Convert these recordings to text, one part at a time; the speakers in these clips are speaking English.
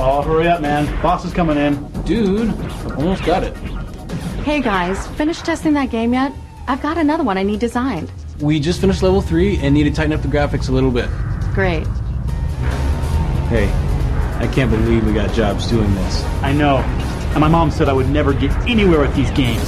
Oh, hurry up, man. Boss is coming in. Dude, almost got it. Hey guys, finished testing that game yet? I've got another one I need designed. We just finished level 3 and need to tighten up the graphics a little bit. Great. Hey, I can't believe we got jobs doing this. I know. And my mom said I would never get anywhere with these games.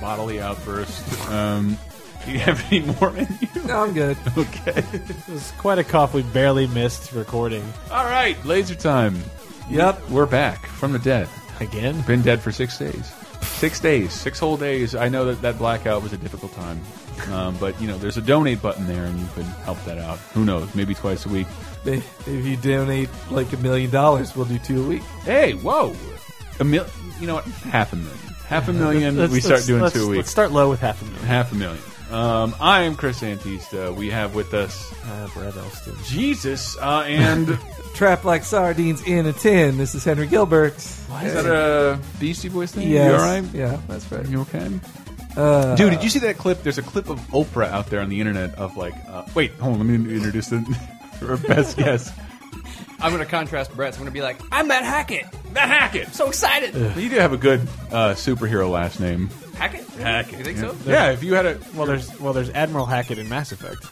Bodily outburst. Um, do you have any more in you? No, I'm good. Okay. It was quite a cough. We barely missed recording All right, laser time. Yep. We're back from the dead. again. Been dead for six days. Six days, six whole days. I know that that blackout was a difficult time, um, but you know there's a donate button there, and you can help that out. Who knows? Maybe twice a week. If you donate like a million dollars, we'll do two a week. Hey, whoa, a mil. You know what? Half a million. Half a million. Let's- we start doing let's- two a week. Let's start low with half a million. Half a million. Um, I am Chris Antista. We have with us Uh, Brett Elston. Jesus uh, and Trapped like sardines in a tin. This is Henry Gilbert. Why is that a Beastie Boys thing? Yes. You all right? Yeah, that's right. You okay? Uh, Dude, did you see that clip? There's a clip of Oprah out there on the internet of like, uh, wait, hold on, let me introduce the her best guess. I'm going to contrast Brett's. I'm going to be like, I'm Matt Hackett. Matt Hackett. So excited. You do have a good uh, superhero last name. Hackett? Hackett. You think yeah. so? Yeah, if you had a Well, there's well, there's Admiral Hackett in Mass Effect.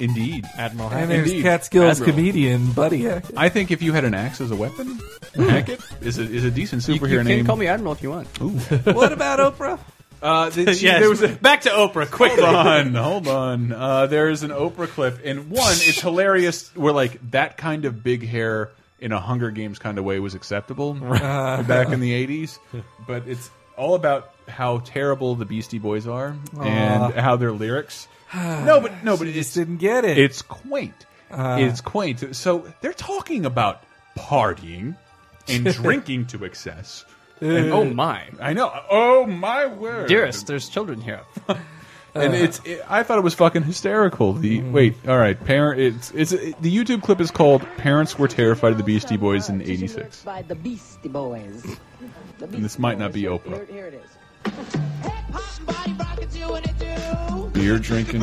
indeed. Admiral and Hackett. there's Indeed. Catskills Admiral. comedian Buddy Hackett. I think if you had an axe as a weapon, Hackett is a, is a decent You, superhero you can name. call me Admiral if you want. Ooh. what about Oprah? Uh, th- she- Yes. there was a, Back to Oprah, quickly. Hold on, hold on. Uh, there's an Oprah clip, and one, it's hilarious. Where like that kind of big hair in a Hunger Games kind of way was acceptable back in the '80s, but it's all about how terrible the Beastie Boys are and how their lyrics. no, but no, but She just didn't get it. it's quaint. it's quaint. So they're talking about partying and drinking to excess. And, Oh, uh, my. I know. Oh my word, Dearest, there's children here. and it's it, I thought it was fucking hysterical. The mm-hmm. wait, all right, parent. It's it's it, the YouTube clip is called "Parents Were Terrified of the Beastie Boys in '86." By the Beastie Boys. The And this might not be Boys. Oprah. Here, here it is. Beer drinking.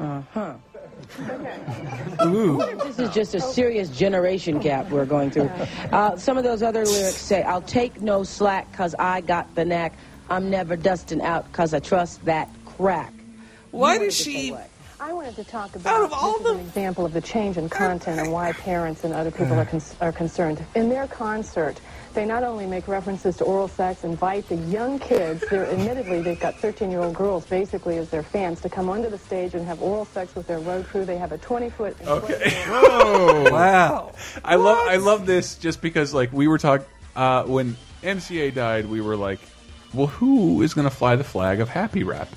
Uh-huh. This is just a serious generation gap we're going through. Uh, some of those other lyrics say, I'll take no slack because I got the knack. I'm never dusting out because I trust that crack. Why does wanted to say she? I wanted to talk about Out of all this the- an example of the change in content and why parents and other people are, cons- are concerned. In their concert, they not only make references to oral sex, invite the young kids, they're admittedly, they've got 13-year-old girls basically as their fans to come onto the stage and have oral sex with their road crew. They have a 20-foot... Okay. Whoa. Wow. I love I love this just because like we were talking uh, when MCA died, we were like, well, who is going to fly the flag of happy rap?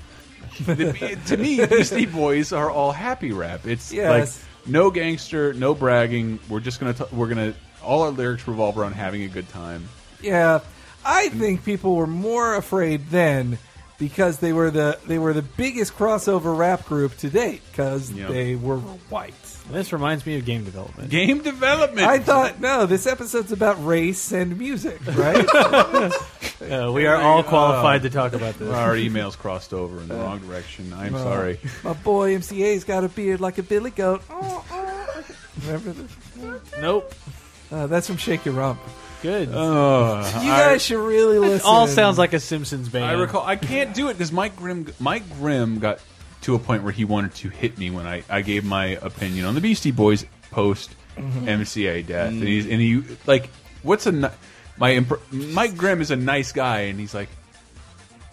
To me, Beastie Boys are all happy rap. It's Yes. like no gangster, no bragging. We're just gonna we're gonna all our lyrics revolve around having a good time. Yeah, I think people were more afraid then because they were the they were the biggest crossover rap group to date because Yeah. they were white. This reminds me of game development. Game development. I thought no, this episode's about race and music, right? Uh, we are all qualified to talk about this. our emails crossed over in the wrong direction. I'm sorry. My boy MCA's got a beard like a billy goat. Remember this? Nope. Uh, that's from Shake Your Rump. Good. Uh, You I- guys should really listen. all sounds like a Simpsons band. I recall. I can't do it because Mike Grimm. Mike Grimm got to a point where he wanted to hit me when I, I gave my opinion on the Beastie Boys post MCA death, and he's and he like what's a my imp Mike Grimm is a nice guy, and he's like.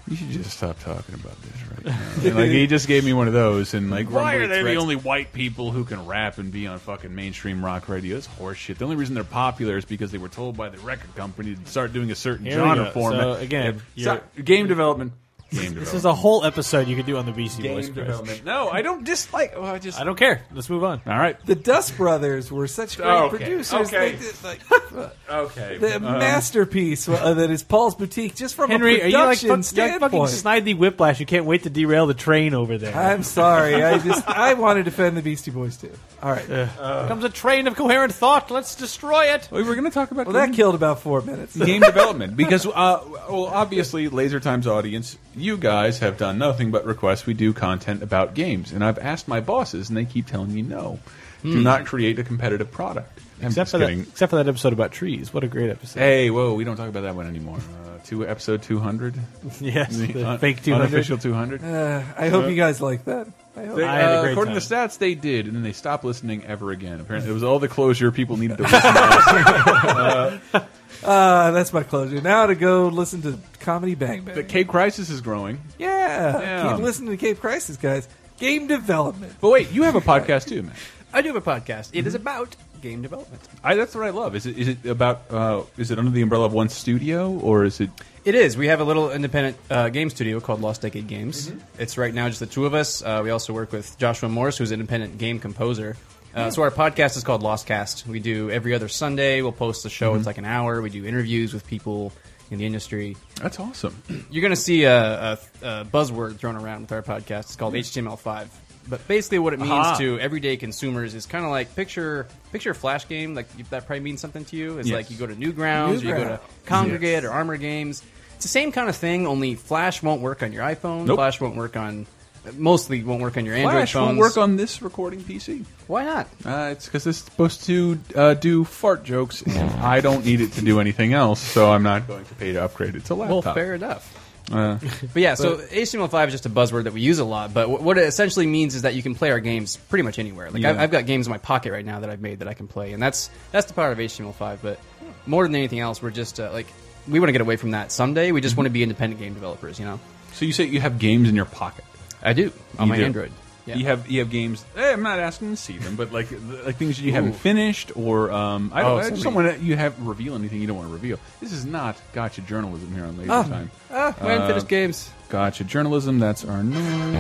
You should just stop talking about this right now. And, like he just gave me one of those, and like, why are Grumbly they the only white people who can rap and be on fucking mainstream rock radio? It's horseshit. The only reason they're popular is because they were told by the record company to start doing a certain Here genre go. format. So, again, So- game development. Game This is a whole episode you could do on the Beastie game Boys. Chris. development. No, I don't dislike. Well, I just I don't care. Let's move on. All right. The Dust Brothers were such great Oh, okay. producers. Okay. They did, like, Okay. the um, masterpiece uh, that is Paul's Boutique, just from Henry, a are you like, production fuck, you're like fucking standpoint. Snidely Whiplash? You can't wait to derail the train over there. I'm sorry. I just I want to defend the Beastie Boys too. All right. Here comes a train of coherent thought. Let's destroy it. we were going to talk about Well, that game- killed about four minutes. game development because uh, well obviously laser times audience you guys have done nothing but request we do content about games and i've asked my bosses and they keep telling me no do not create a competitive product I'm Except just for, that, except for that episode about trees. What a great episode. hey whoa we don't talk about that one anymore uh, to episode 200 yes, the Un- fake 200. unofficial 200 Uh, I hope you guys like that. I hope. They, I had a uh, great according time. to stats, they did, and then they stopped listening ever again. Apparently, it was all the closure people needed to listen to. Uh, that's my closure. Now to go listen to Comedy Bang Bang. the Cape Crisis is growing. yeah. Yeah. Keep listening to Cape Crisis, guys. Game development. But wait, you have a podcast too, man. I do have a podcast. It is about game development. I, that's what I love. Is it is it about uh, is it under the umbrella of one studio or is it? It is. We have a little independent uh, game studio called Lost Decade Games. It's right now just the two of us. Uh, we also work with Joshua Morris, who's an independent game composer. Uh, so our podcast is called Lost Cast. We do every other Sunday. We'll post the show. It's like an hour. We do interviews with people in the industry. That's awesome. You're going to see a, a, a buzzword thrown around with our podcast. It's called HTML5. But basically, what it means Aha. to everyday consumers is kind of like picture picture a flash game. Like that probably means something to you. It's Yes. like you go to Newgrounds, or you go to Newgrounds. Kongregate or Armor Games. It's the same kind of thing. Only Flash won't work on your iPhone. Nope. Flash won't work on. Mostly won't work on your Android Flash phones. won't work on this recording PC. Why not? Uh, it's because it's supposed to uh, do fart jokes, and I don't need it to do anything else, so I'm not going to pay to upgrade it to laptop. Well, fair enough. Uh, But yeah, so HTML5 is just a buzzword that we use a lot. But wh- what it essentially means is that you can play our games pretty much anywhere. Like I've, I've got games in my pocket right now that I've made that I can play, and that's that's the power of HTML5. But more than anything else, we're just uh, like we want to get away from that someday. We just Mm-hmm. want to be independent game developers. You know, so you say you have games in your pocket? I do on You my do. Android. Yeah. You have you have games. Eh, I'm not asking to see them, but like like things that you haven't finished, or um, I don't. Oh, I just don't want to. You have reveal anything you don't want to reveal. This is not gotcha journalism here on Laser Time. Ah, my unfinished games. Gotcha journalism. That's our norm.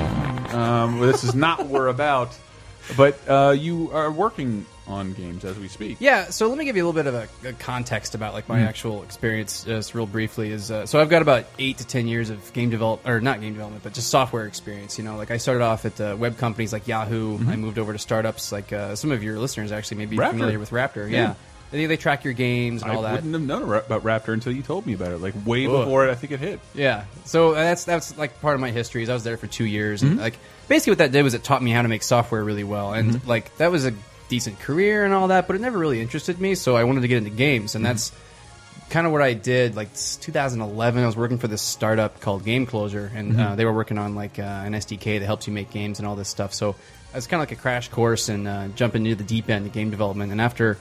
Um, well, this is not what we're about. But uh, you are working on games as we speak. Yeah, so let me give you a little bit of a, a context about like my Mm. actual experience, just real briefly. Is uh, so I've got about eight to ten years of game develop or not game development, but just software experience. You know, like I started off at uh, web companies like Yahoo. I moved over to startups like uh, some of your listeners actually may be Mm-hmm. Raptr. familiar with Raptr. Yeah. Yeah, They, they track your games and I all that. I wouldn't have known about Raptr until you told me about it. Like way Ugh. before it, I think it hit. Yeah. So that's that's like part of my history. Is I was there for two years, Mm-hmm. and like basically what that did was it taught me how to make software really well, and Mm-hmm. like that was a decent career and all that, but it never really interested me. So I wanted to get into games, and that's kind of what I did. Like 2011, I was working for this startup called Game Closure, and uh, they were working on like uh, an SDK that helps you make games and all this stuff. So it was kind of like a crash course and uh, jumping into the deep end of game development. And after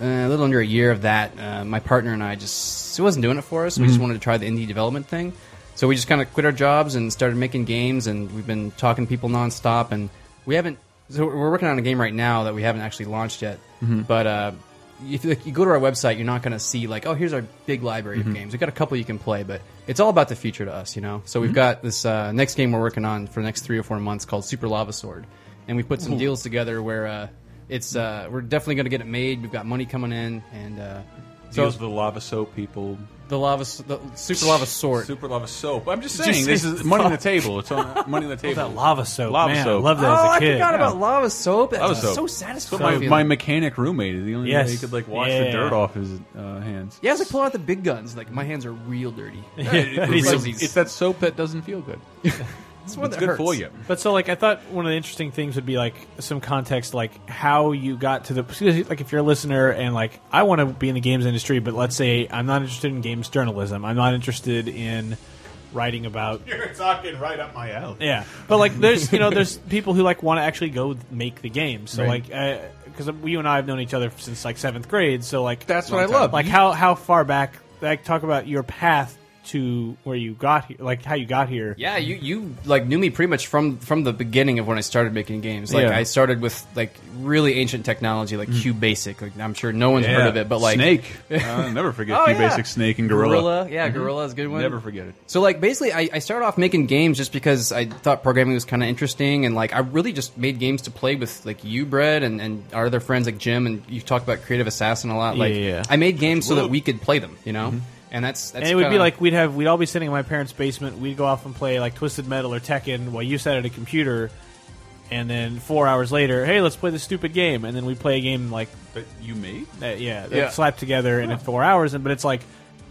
uh, a little under a year of that, uh, my partner and I just it wasn't doing it for us. We just wanted to try the indie development thing. So we just kind of quit our jobs and started making games, and we've been talking to people nonstop. And we haven't. So we're working on a game right now that we haven't actually launched yet. But uh, if like, you go to our website, you're not going to see like, oh, here's our big library of games. We've got a couple you can play, but it's all about the future to us, you know. So we've got this uh, next game we're working on for the next three or four months called Super Lava Sword, and we put some deals together where uh, it's uh, we're definitely going to get it made. We've got money coming in, and uh, so Deals with the lava soap people. The lava, the Super Lava Sword. Super lava soap. I'm just saying, say this is money on the table. It's on money on the table. That lava soap. Lava man, soap. I love that Oh, as a I kid. forgot Yeah. about lava soap. That's Lava soap. so So satisfying. my, my mechanic roommate is the only Yes. way he could like wash Yeah. the dirt off his uh, hands. yeah, it's like pulling out the big guns. Like my hands are real dirty. It's, It's- it's, it's that soap that doesn't feel good. It's, one It's that good hurts. for you. But so, like, I thought one of the interesting things would be like some context, like how you got to the like if you're a listener and like I want to be in the games industry, but let's say I'm not interested in games journalism. I'm not interested in writing about You're talking right up my alley. yeah. But like, there's you know there's people who like want to actually go make the games. So Right. like, uh, because you and I have known each other since like seventh grade. So like That's what Long I time. love. Like how how far back? Like talk about your path to where you got here, like how you got here. Yeah, you you like knew me pretty much from from the beginning of when I started making games. Like Yeah. I started with like really ancient technology, like mm. QBasic. Like I'm sure no one's heard of it, but like Snake. I'll uh, never forget Oh, Q yeah. Basic Snake and Gorilla. Gorilla, Yeah, Mhm. Gorilla is a good one. Never forget it. So like basically, I, I started off making games just because I thought programming was kind of interesting, and like I really just made games to play with like you, Brett, and, and our other friends like Jim, and you talked about Creative Assassin a lot. Like Yeah, yeah. I made games so that we could play them, you know, mm-hmm. And that's that's and it would be like we'd have we'd all be sitting in my parents' basement. We'd go off and play like Twisted Metal or Tekken while you sat at a computer. And then four hours later, hey, let's play this stupid game. And then we play a game like that you made. Uh, yeah, that Yeah. slapped together in four hours. And but it's like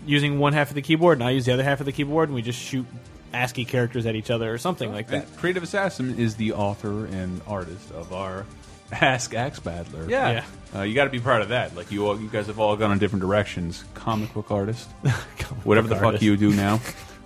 using one half of the keyboard, and I use the other half of the keyboard, and we just shoot ASCII characters at each other or something like that. And Creative Assassin is the author and artist of our Ask Axe Battler. Yeah. Uh, you got to be proud of that. Like you, all, you guys have all gone in different directions. Comic book artist, whatever the book fuck you do now,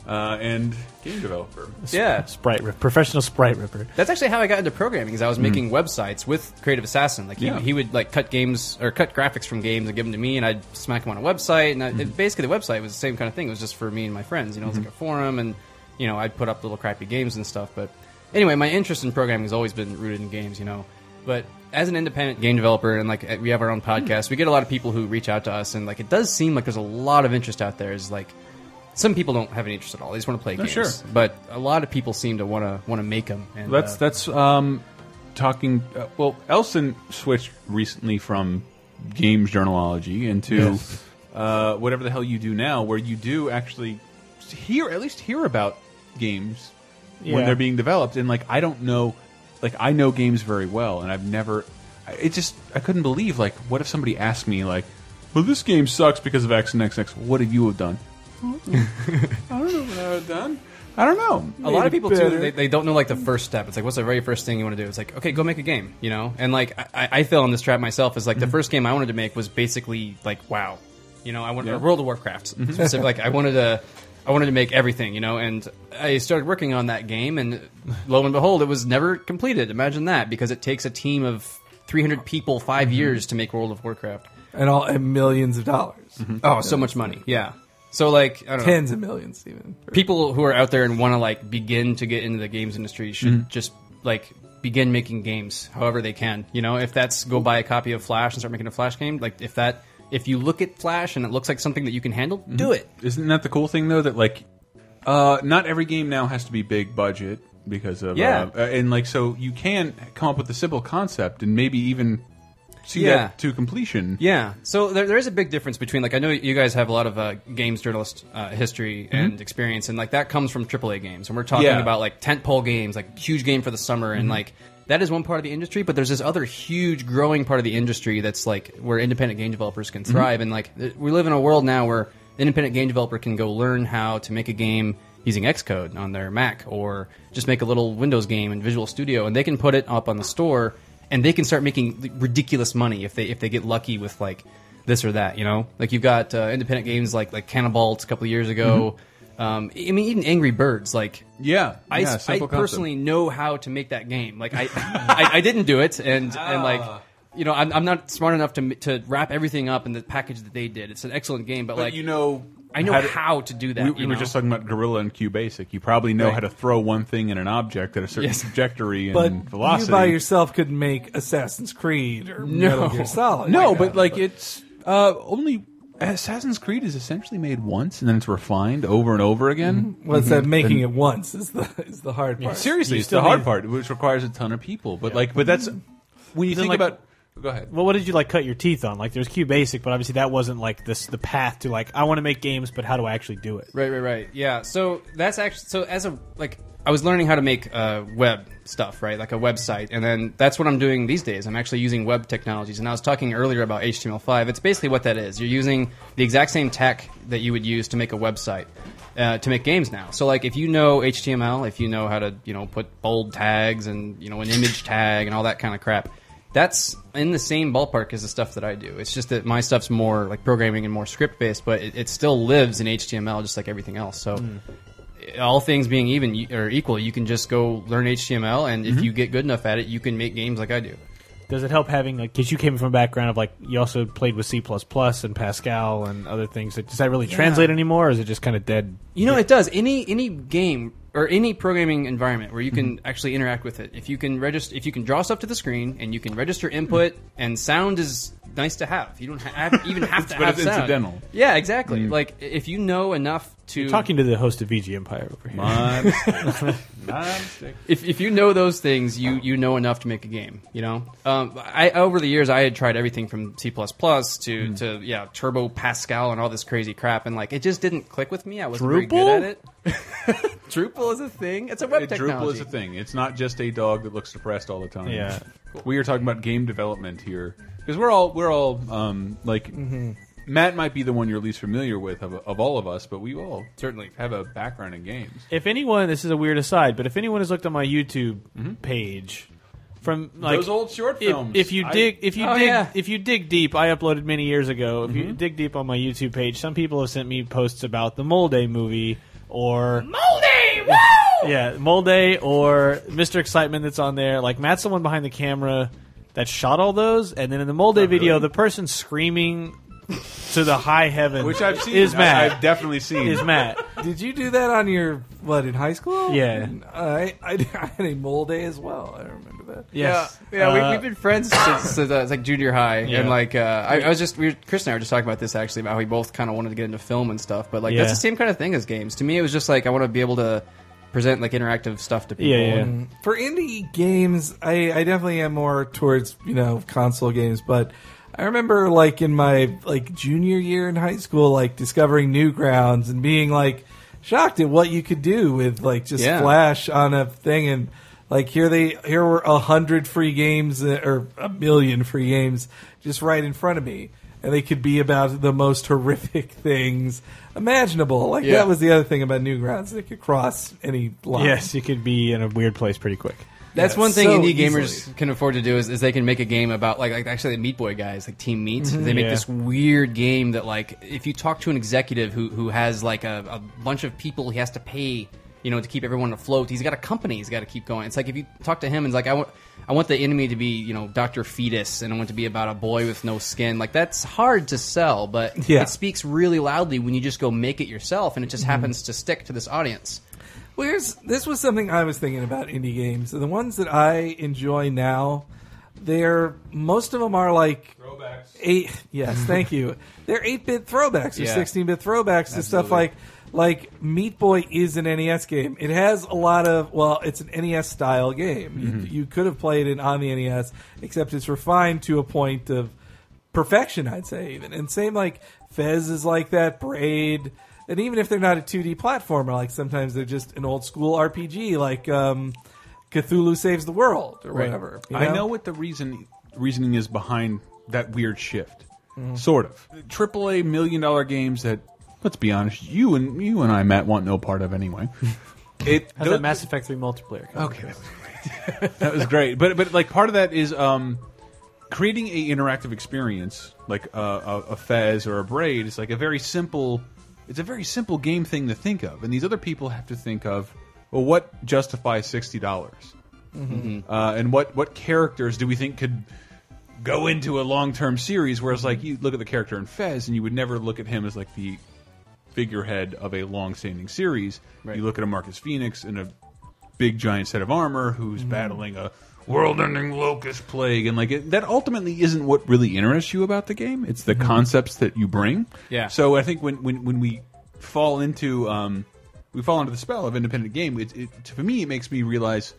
uh, and game developer. yeah. Sprite rip, professional sprite ripper. That's actually how I got into programming. Because I was making websites with Creative Assassin. Like he, Yeah. he would like cut games or cut graphics from games and give them to me, and I'd smack them on a website. And I, it, basically, the website was the same kind of thing. It was just for me and my friends. You know, it was like a forum, and you know, I'd put up little crappy games and stuff. But anyway, my interest in programming has always been rooted in games. You know, but as an independent game developer and like we have our own podcast, we get a lot of people who reach out to us, and like it does seem like there's a lot of interest out there. Is like some people don't have any interest at all; they just want to play No, games. sure. But a lot of people seem to want to want to make them. And, That's uh, that's um, talking. Uh, well, Elston switched recently from games journalology into Yes. uh, whatever the hell you do now, where you do actually hear at least hear about games when they're being developed. And like, I don't know, like I know games very well, and I've never. It just I couldn't believe like, what if somebody asked me like, well, this game sucks because of X and X X. What have you have done? Hmm. I don't know what I would have done. I don't know. a lot of Made it people too they, they don't know like the first step it's like what's the very first thing you want to do it's like okay go make a game you know and like i, I fell in this trap myself is like the mm-hmm. first game i wanted to make was basically like wow you know i wanted Yeah. world of warcraft mm-hmm. specific, like i wanted to i wanted to make everything you know and i started working on that game and lo and behold it was never completed. Imagine that because it takes a team of 300 people 5 mm-hmm. years to make world of warcraft. And all and millions of dollars. Mm-hmm. oh so much money yeah. So like I don't know. Tens of millions, even. people who are out there and want to like begin to get into the games industry should mm-hmm. just like begin making games however they can you know? If that's go buy a copy of flash and start making a flash game like if that if you look at flash and it looks like something that you can handle do it Isn't that the cool thing though? That like, uh, not every game now has to be big budget because of Yeah. uh, and like so you can come up with a simple concept and maybe even see Yeah. that to completion. Yeah. So there, there is a big difference between like I know you guys have a lot of uh, games journalist uh, history and experience, and like that comes from AAA games, and we're talking Yeah. about like tentpole games, like huge game for the summer, and like that is one part of the industry. But there's this other huge growing part of the industry that's like where independent game developers can thrive, and like th- we live in a world now where an independent game developer can go learn how to make a game using Xcode on their Mac, or just make a little Windows game in Visual Studio, and they can put it up on the store and they can start making ridiculous money if they if they get lucky with like this or that. You know, like you've got uh, independent games like like Canabalt a couple of years ago. Um, I mean, even Angry Birds. Like, Yeah, I, yeah, I personally know how to make that game. Like, I I, I didn't do it, and and like. You know, I'm, I'm not smart enough to to wrap everything up in the package that they did. It's an excellent game, but, But like you know, I know how to- how to do that. We, you we were just talking about Gorilla and QBasic. You probably know Right. how to throw one thing in an object at a certain Yes. trajectory and But velocity. you by yourself could make Assassin's Creed or Metal Gear Solid. no, Yeah. but like it's uh, only Assassin's Creed is essentially made once and then it's refined over and over again. Mm-hmm. well, it's that mhm. making it once is the is the hard part. Seriously, You it's the still hard need- part, which requires a ton of people. But like, but that's mm-hmm. when you think like- about. Go ahead. Well, what did you like cut your teeth on? Like, there's Q Basic, but obviously that wasn't like this the path to like I want to make games, but how do I actually do it? Right, right, right. Yeah. So that's actually so as a like I was learning how to make uh, web stuff, right? Like a website, and then that's what I'm doing these days. I'm actually using web technologies, and I was talking earlier about HTML5. It's basically what that is. You're using the exact same tech that you would use to make a website. Uh, to make games now, so like if you know HTML, if you know how to you know put bold tags and you know an image tag and all that kind of crap, that's in the same ballpark as the stuff that I do. It's just that my stuff's more like programming and more script based, but it, it still lives in HTML just like everything else. So, all things being even or equal, you can just go learn HTML, and if mm-hmm. you get good enough at it, you can make games like I do. does it help having like because you came from a background of like you also played with C and Pascal and other things? Does that really Yeah. translate anymore, or is it just kind of dead? You know, it does. Any any game or any programming environment where you can Mm-hmm. actually interact with it. If you can register, if you can draw stuff to the screen and you can register input, mm-hmm. and sound is nice to have. You don't ha- have, even have to But have it's sound. incidental. Yeah, exactly. Mm-hmm. Like if you know enough to Talking to the host of VG Empire over here. My. My if, if you know those things, you you know enough to make a game. You know, um, I over the years I had tried everything from C plus to Hmm. to yeah Turbo Pascal and all this crazy crap, and like it just didn't click with me. I wasn't very good at it. Drupal is a thing. It's a web It- technology. Drupal is a thing. It's not just a dog that looks depressed all the time. Yeah. we are talking about game development here because we're all we're all um, like Matt might be the one you're least familiar with of, of all of us, but we all Certainly. have a background in games. If anyone, this is a weird aside, but if anyone has looked on my YouTube mm-hmm. page from like Those old short if- films. if, you I- dig, if you Oh, dig, yeah. if you dig deep, I uploaded many years ago. If you mm-hmm. dig deep on my YouTube page, some people have sent me posts about the Mole Day movie or Mole Day, yeah, Mole Day or Mr. Excitement that's on there. Like Matt's the one behind the camera that shot all those, and then in the Mole Day video, the person screaming to the high heaven, which I've seen. is I- Matt. I've definitely seen. is Matt. Did you do that on your what in high school? Yeah. I I, I had a mole day as well. I remember that. Yes. Yeah, yeah, Uh, we, we've been friends since, since uh, like junior high, Yeah. and like uh, I, I was just we were, Chris and I were just talking about this actually about how we both kind of wanted to get into film and stuff, but like Yeah. that's the same kind of thing as games. To me, it was just like I want to be able to present like interactive stuff to people. Yeah, yeah. and- For indie games, I, I definitely am more towards you know console games, but I remember like in my like junior year in high school, like discovering Newgrounds and being like shocked at what you could do with like just Yeah. flash on a thing and like here they here were a hundred free games uh, or a million free games just right in front of me. And they could be about the most horrific things imaginable. Like Yeah. that was the other thing about Newgrounds; they could cross any line. Yes, you could be in a weird place pretty quick. That's Yeah, one thing so indie gamers easily. can afford to do is, is they can make a game about like like actually the Meat Boy guys like Team Meat. Mm-hmm. They make Yeah. this weird game that like if you talk to an executive who who has like a, a bunch of people he has to pay you know to keep everyone afloat. He's got a company. He's got to keep going. It's like if you talk to him and it's like I want I want the enemy to be you know Doctor Fetus and I want it to be about a boy with no skin. Like that's hard to sell, but Yeah. it speaks really loudly when you just go make it yourself and it just mm-hmm. happens to stick to this audience. This was something I was thinking about indie games. The ones that I enjoy now, they're most of them are like Throwbacks. eight. Yes, thank you. They're eight bit throwbacks or Yeah. sixteen bit throwbacks to stuff Absolutely. like like Meat Boy is an NES game. It has a lot of well, it's an NES style game. You, mm-hmm. you could have played it on the NES, except it's refined to a point of perfection, I'd say even. And same like Fez is like that, Braid, and even if they're not a 2D platformer, like sometimes they're just an old school RPG, like um, Cthulhu Saves the World or Right. whatever. you I know what the reason reasoning is behind that weird shift. Sort of. AAA million dollar games that let's be honest, you and you and I Matt want no part of anyway. It How's that Mass Effect 3 multiplayer? Okay, that was great. that was great. But but like part of that is um, creating a interactive experience, like a, a, a Fez or a Braid. Is like a very simple. It's a very simple game thing to think of, and these other people have to think of, well, what justifies sixty dollars, uh, and what what characters do we think could go into a long term series? Whereas like you look at the character in Fez, and you would never look at him as like the figurehead of a long standing series. You look at a Marcus Fenix in a big giant set of armor who's battling a world-ending locust plague and like it, that ultimately isn't what really interests you about the game. It's the concepts that you bring. Yeah. so i think when when, when we fall into um we fall into the spell of independent game it, it for me it makes me realize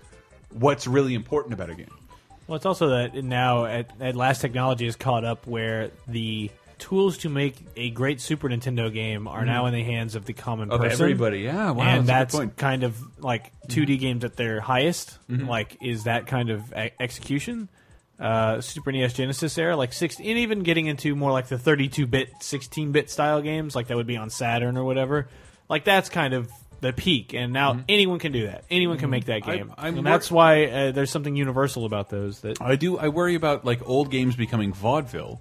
what's really important about a game. Well, it's also that now at, at last technology is caught up where the tools to make a great Super Nintendo game are now mm-hmm. in the hands of the common Of person. everybody, yeah, wow, and that's that's a good point. kind of like mm-hmm. 2D games at their highest. Mm-hmm. Like, is that kind of e- execution? Uh, Super NES Genesis era, like six, and even getting into more like the 32-bit, 16-bit style games, like that would be on Saturn or whatever. Like that's kind of the peak, and now anyone can do that. Anyone can make that I- game, I'm and wor- that's why uh, there's something universal about those. That I do. I worry about like old games becoming vaudeville,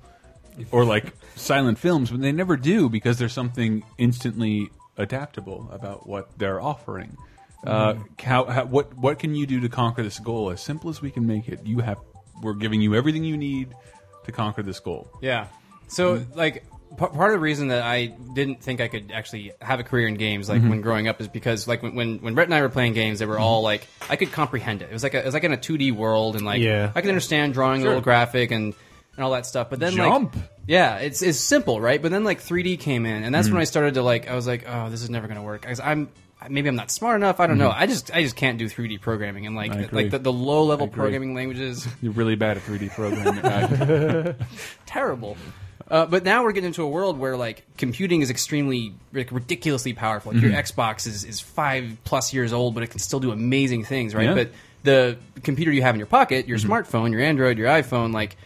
or like silent films, but they never do because there's something instantly adaptable about what they're offering. Uh, how, how, what what can you do to conquer this goal? As simple as we can make it, you have we're giving you everything you need to conquer this goal. Yeah. So Mm-hmm. like p- part of the reason that I didn't think I could actually have a career in games like Mhm. when growing up is because like when when, when Brett and I were playing games, they were Mm-hmm. all like I could comprehend it. It was like a, it was like in a 2D world and like Yeah. I could understand drawing a little graphic and and all that stuff. But then Jump. like yeah, it's it's simple, right? But then like 3D came in, and that's Mhm. when I started to like I was like, oh, this is never going to work. 'Cause I'm maybe I'm not smart enough. I don't know. Mhm. I just I just can't do 3D programming and like like the, the low level programming languages. You're really bad at 3D programming. terrible. Uh, but now we're getting into a world where like computing is extremely like, ridiculously powerful. Like, Your Mhm. Xbox is, is five plus years old, but it can still do amazing things, right? Yeah. But the computer you have in your pocket, your Mhm. smartphone, your Android, your iPhone, like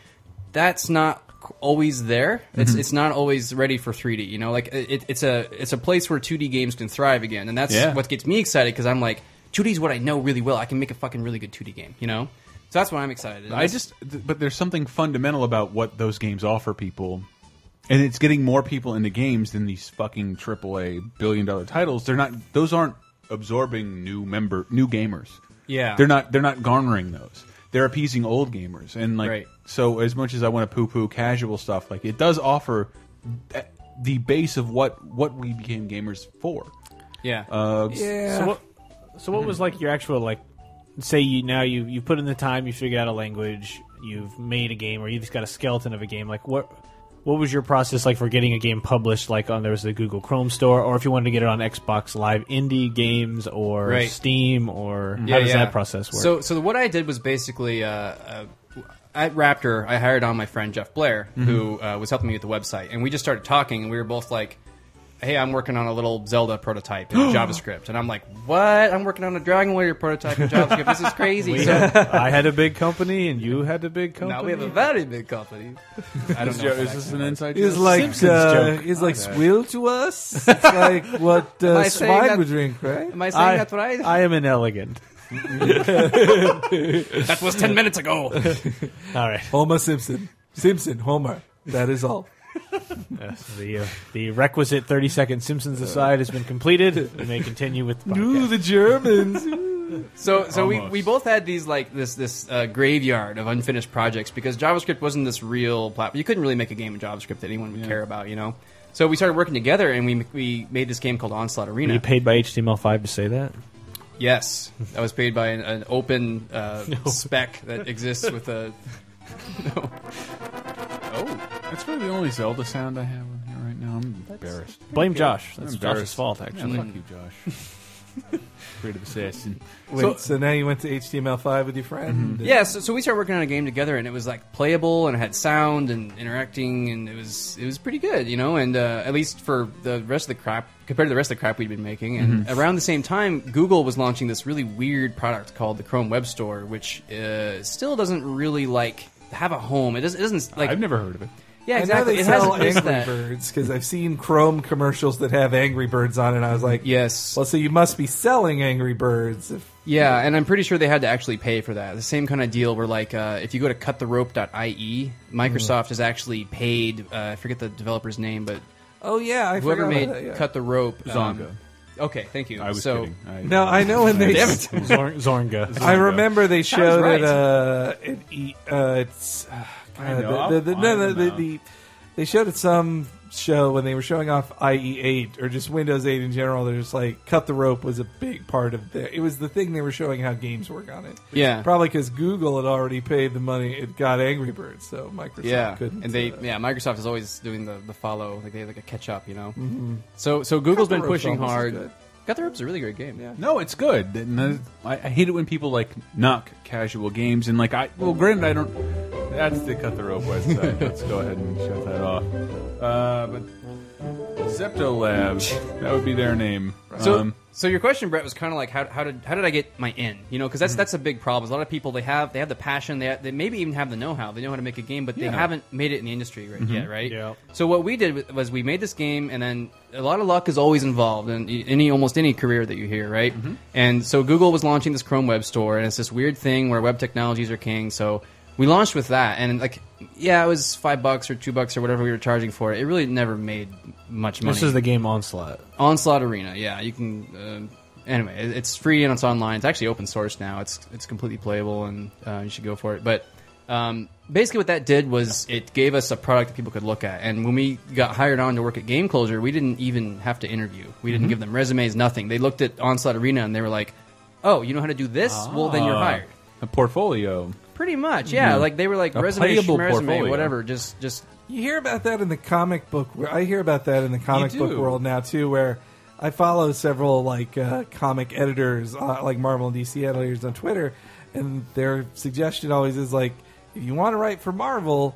that's not always there. It's Mhm. it's not always ready for 3D. You know, like it, it's a it's a place where 2D games can thrive again, and that's Yeah. what gets me excited because I'm like 2D is what I know really well. I can make a fucking really good 2D game. You know, so that's why I'm excited. I just, but there's something fundamental about what those games offer people, and it's getting more people into games than these fucking AAA billion dollar titles. They're not; those aren't absorbing new member, new gamers. Yeah. they're not. They're not garnering those. They're appeasing old gamers, and like Right. so. As much as I want to poo poo casual stuff, like it does offer th- the base of what what we became gamers for. Yeah. Uh, So what? So what was like your actual like? Say you now you you put in the time, you figured out a language, you've made a game, or you've just got a skeleton of a game. Like what? What was your process like for getting a game published? Like on there was the Google Chrome store, or if you wanted to get it on Xbox Live Indie Games or Right. Steam, or Yeah, how does yeah. that process work? So, so what I did was basically uh, uh, at Raptr, I hired on my friend Jeff Blair, Mm-hmm. who uh, was helping me with the website, and we just started talking, and we were both like. Hey, I'm working on a little Zelda prototype in JavaScript, and I'm like, "What? I'm working on a Dragon Warrior prototype in JavaScript. This is crazy." So- had- I had a big company, and you had a big company. now we have a very big company. I don't Is know. Is this an inside It's joke? like Simpsons uh, joke. it's like Okay. swill to us. It's like what Am uh, I saying swine that- would drink, right? Am I saying that's what I? I am inelegant. that was ten minutes ago. All right. Homer Simpson, Simpson, Homer. That is all. Yes, the uh, the requisite thirty second Simpsons aside has been completed. We may continue with the podcast. the Germans. So, so we, Almost. we both had these like this this uh, graveyard of unfinished projects because JavaScript wasn't this real platform. You couldn't really make a game in JavaScript that anyone would care about, you know. So we started working together and we we made this game called Onslaught Were Arena. you paid by HTML5 to say that? yes, I was paid by an, an open uh, spec that exists with a. no. Oh, that's really the only Zelda sound I have on here right now. I'm embarrassed. Blame Josh. I'm That's embarrassed. Josh's fault, Yeah, actually. fuck you, Josh. Creative assassin. Wait, so, now you went to HTML5 with your friend? Yeah, so, so we started working on a game together, and it was like playable, and it had sound and interacting, and it was it was pretty good, you know. And uh, at least for the rest of the crap, compared to the rest of the crap we'd been making, and around the same time, Google was launching this really weird product called the Chrome Web Store, which uh, still doesn't really like have a home. It doesn't, it doesn't like I've never heard of it. Yeah I know exactly. they It sell hasn't Angry that. Birds because I've seen Chrome commercials that have Angry Birds on it. and I was like, Yes. well, so you must be selling Angry Birds. If, Yeah, and I'm pretty sure they had to actually pay for that. The same kind of deal where, like, uh, if you go to cuttherope.ie, Microsoft has actually paid, uh, I forget the developer's name, but oh yeah, I whoever made that, yeah. Cut the Rope. um, Zonga. okay, thank you. I was so, kidding. I, No, I know when they. Damn. Zorn- Zornga. I remember they showed right. it. Uh, it, e- uh, it's uh, I know, the, the, the, no, the, the, they showed it some show when they were showing off IE8 or just Windows 8 in general. They're just like cut the rope was a big part of the. It was the thing they were showing how games work on it. Yeah. probably because Google had already paid the money. It got Angry Birds, so Microsoft yeah, couldn't. and they uh, yeah Microsoft is always doing the, the follow like they have like a catch up, you know. Mm-hmm. So so Google's Cut the been pushing almost as hard. Good. Cut the Rope's a really great game. Yeah. No, it's good. And, I, I hate it when people like knock casual games and like I. Well, granted, I don't. That's the cut the rope website. Let's go ahead and shut that off. Uh, but Zepto Labs, that would be their name. So, um, so your question, Brett, was kind of like how, how did how did I get my in? You know, because that's that's a big problem. A lot of people they have they have the passion, they they maybe even have the know how, they know how to make a game, but they haven't made it in the industry right, yet, right? Yeah. So what we did was we made this game, and then a lot of luck is always involved in any almost any career that you hear, right? And so Google was launching this Chrome Web Store, and it's this weird thing where web technologies are king. So we launched with that, and like, yeah, it was five bucks or two bucks or whatever we were charging for it. It really never made much money. This is the game Onslaught. Onslaught Arena, yeah, you can. Uh, anyway, it's free and it's online. It's actually open source now. It's it's completely playable, and uh, you should go for it. But Um, basically, what that did was it gave us a product that people could look at. And when we got hired on to work at Game Closure, we didn't even have to interview. We didn't Mhm. give them resumes, nothing. They looked at Onslaught Arena and they were like, "Oh, you know how to do this? well, then you're Ah, hired." A portfolio. Pretty much, yeah. Mhm. Like they were like A resume, playable resume, portfolio. whatever. Just, just You hear about that in the comic book. I hear about that in the comic book world now too, where I follow several like uh, comic editors, uh, like Marvel and DC editors on Twitter, and their suggestion always is like, if you want to write for Marvel,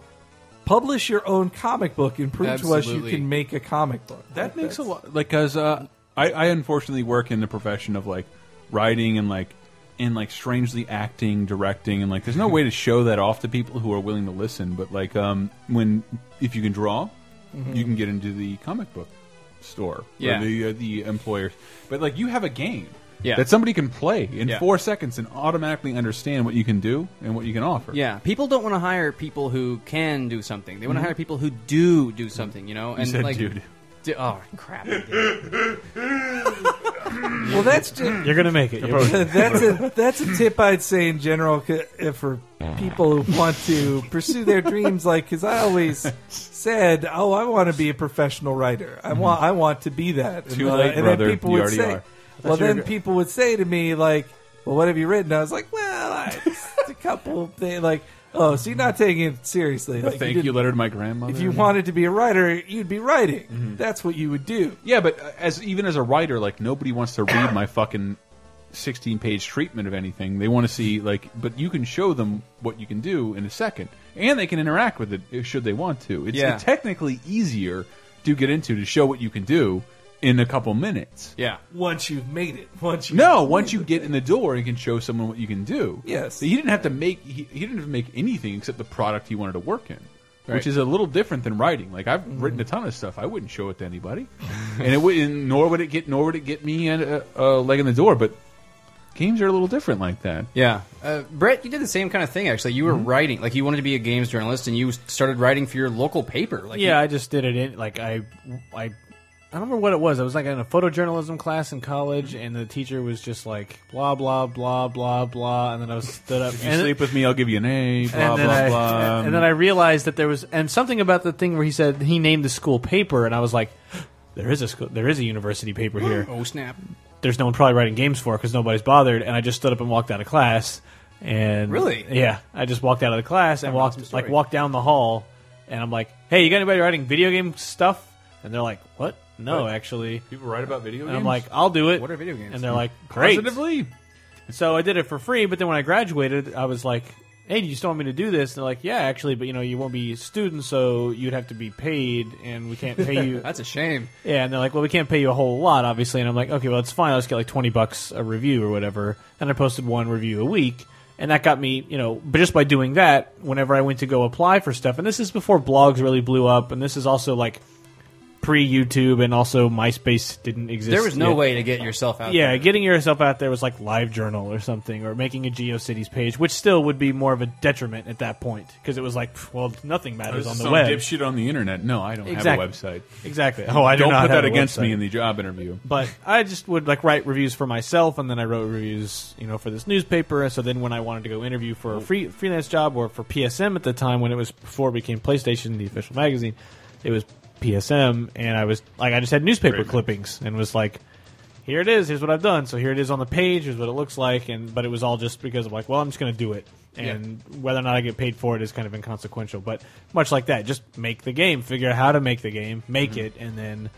publish your own comic book and prove to us you can make a comic book. That makes a lot. Like, cause uh, I, I unfortunately work in the profession of like writing and like and like strangely acting, directing, and like there's no way to show that off to people who are willing to listen. But like, um, when if you can draw, Mhm. you can get into the comic book store, Yeah. or the uh, the employers. But like, you have a game. Yeah. That somebody can play in Yeah. four seconds and automatically understand what you can do and what you can offer. Yeah, people don't want to hire people who can do something. They want to Mhm. hire people who do do something. You know, You said like, dude. di- oh crap! Well, that's just, You're gonna make it. That's a that's a tip I'd say in general c- uh, for people who want to pursue their dreams. Like, because I always said, "Oh, I want to be a professional writer. I want I want to be that." And, Mm-hmm. Too uh, late, and brother. then people You would already say, are. "Well, then people would say to me like." Well, what have you written? I was like, well, I, it's a couple things. Like, oh, so you're not taking it seriously. A Like, thank didn't- you letter to my grandmother. If you wanted to be a writer, you'd be writing. Mm-hmm. That's what you would do. Yeah, but uh, as even as a writer, like nobody wants to read my fucking sixteen page treatment of anything. They want to see like, but you can show them what you can do in a second, and they can interact with it should they want to. It's Yeah. technically easier to get into to show what you can do in a couple minutes. Yeah. Once you've made it, once you No, once you get in the door and can show someone what you can do. Yes. he didn't have to make he, he didn't have to make anything except the product he wanted to work in. Right. Which is a little different than writing. Like I've Mm-hmm. written a ton of stuff, I wouldn't show it to anybody, and it wouldn't. nor would it get, nor would it get me a, a, a leg in the door. But games are a little different like that. Yeah, uh, Brett, you did the same kind of thing. Actually, you were Mm-hmm. writing like you wanted to be a games journalist, and you started writing for your local paper. Like, yeah, you- I just did it in like I, I, I don't remember what it was. I was like in a photojournalism class in college, and the teacher was just like blah blah blah blah blah, and then I was stood up. If you and sleep with me, I'll give you an A. Blah and then blah I, blah. And then I realized that there was and something about the thing where he said he named the school paper, and I was like, there is a school, there is a university paper here. oh snap! There's no one probably writing games for because nobody's bothered. And I just stood up and walked out of class. And Really? yeah, I just walked out of the class and walked like walked down the hall, and I'm like, hey, you got anybody writing video game stuff? And they're like, what? No, What? actually. people write about video And games. I'm like, I'll do it. What are video games? And they're like, great. positively. So I did it for free, but then when I graduated, I was like, "Hey, do you still want me to do this?" And they're like, "Yeah, actually, but you know, you won't be students, so you'd have to be paid, and we can't pay you." That's a shame. yeah, and they're like, "Well, we can't pay you a whole lot, obviously." And I'm like, "Okay, well, it's fine. I'll just get like twenty bucks a review or whatever." And I posted one review a week, and that got me, you know, but just by doing that, whenever I went to go apply for stuff, and this is before blogs really blew up, and this is also like pre YouTube, and also MySpace didn't exist. There was no yet. way to get yourself out. There. Yeah, there. getting yourself out there was like LiveJournal or something, or making a GeoCities page, which still would be more of a detriment at that point because it was like, well, nothing matters on the some web. dipshit on the internet. No, I don't Exactly. have a website. Exactly. Oh, I do don't not put have that a against me in the job interview. But I just would like write reviews for myself, and then I wrote reviews, you know, for this newspaper. So then, when I wanted to go interview for a free freelance job or for PSM at the time, when it was before it became PlayStation, the official magazine, it was PSM, and I was like, I just had newspaper clippings and was like, here it is, here's what I've done. So here it is on the page, here's what it looks like, and but it was all just because of like, well, I'm just going to do it, and whether or not I get paid for it is kind of inconsequential. But much like that, just make the game, figure out how to make the game, make it, and then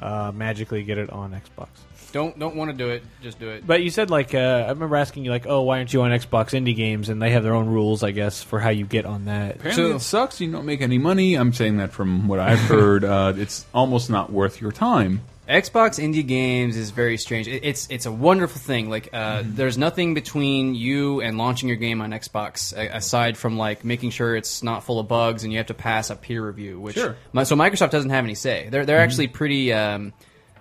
uh, magically get it on Xbox. Don't don't want to do it. Just do it. But you said like uh, I remember asking you like, oh, why aren't you on Xbox indie games? And they have their own rules, I guess, for how you get on that. Apparently, it sucks. You don't make any money. I'm saying that from what I've heard. uh, it's almost not worth your time. Xbox indie games is very strange. It, it's it's a wonderful thing. Like uh, Mm-hmm. there's nothing between you and launching your game on Xbox a- aside from like making sure it's not full of bugs and you have to pass a peer review. Which Sure. my, so Microsoft doesn't have any say. They're Mm-hmm. they're actually pretty. Um,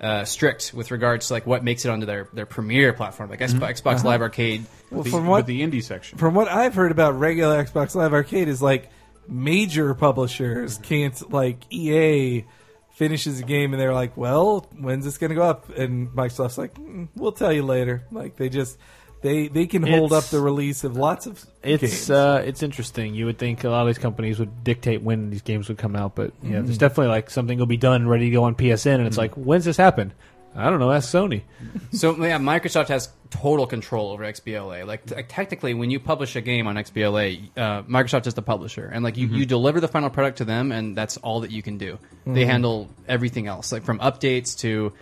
uh, strict with regards to like what makes it onto their, their premier platform, like Mm-hmm. Xbox, Xbox Uh-huh. Live Arcade. Well, The- from what with the indie section. from what I've heard about regular Xbox Live Arcade is like major publishers can't like EA finishes a game and they're like, well, when's this going to go up? And Microsoft's like, mm, we'll tell you later. Like they just They they can hold It's- up the release of lots of It's games. uh, it's interesting. You would think a lot of these companies would dictate when these games would come out, but yeah, Mm-hmm. there's definitely like something will be done, ready to go on PSN, and it's like, when's this happen? I don't know. Ask Sony. So yeah, Microsoft has total control over XBLA. Like, t- like, technically, when you publish a game on XBLA, uh, Microsoft is the publisher, and like you, Mm-hmm. you deliver the final product to them, and that's all that you can do. They handle everything else, like from updates to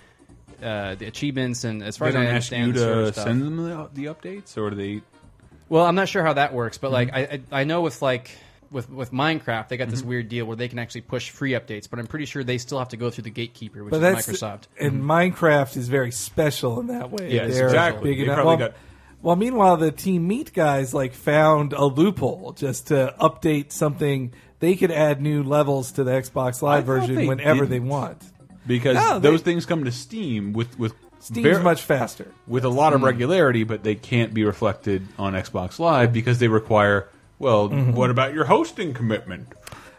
uh, the achievements, and as far They as I ask understand, you the server to stuff. send them the, the updates, or do they? Well, I'm not sure how that works, but like Mm-hmm. I, I I know with like with with Minecraft, they got this weird deal where they can actually push free updates, but I'm pretty sure they still have to go through the gatekeeper, which but is that's Microsoft. and Minecraft is very special in that way. Yeah, They're exactly. Big They enough. probably Well, got- well, meanwhile, the Team Meat guys like found a loophole just to update something. They could add new levels to the Xbox Live thought version they whenever they didn't. want. Because No, they- those things come to Steam with with Steam's much faster. with a lot of Hmm. regularity, but they can't be reflected on Xbox Live because they require. Well, Mm-hmm. what about your hosting commitment?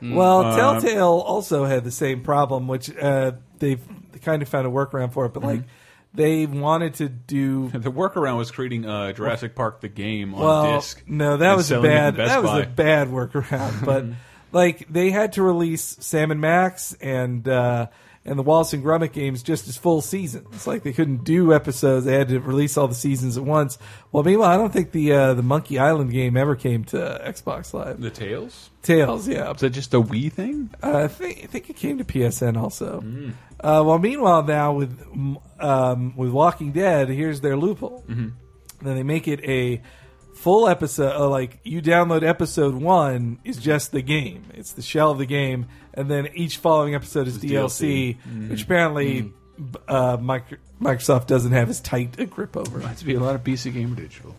Well, Um, Telltale also had the same problem, which uh, they've kind of found a workaround for it. But like, they wanted to do The workaround was creating uh, Jurassic Park the game on well, disc. no, that was a selling it in bad. Best That was Buy. a bad workaround. but like, they had to release Sam and Max and uh, and the Wallace and Gromit games just as full seasons. Like they couldn't do episodes; they had to release all the seasons at once. Well, meanwhile, I don't think the uh, the Monkey Island game ever came to Xbox Live. The Tales. Tails, yeah. Is that just a Wii thing? Uh, I think I think it came to PSN also. Uh, well, meanwhile, now with um, with Walking Dead, here's their loophole. Then they make it a full episode. Uh, like you download episode one is just the game. It's the shell of the game, and then each following episode is DLC, DLC. which apparently uh, Microsoft doesn't have as tight a grip over. Reminds me a lot of PC Gamer Digital.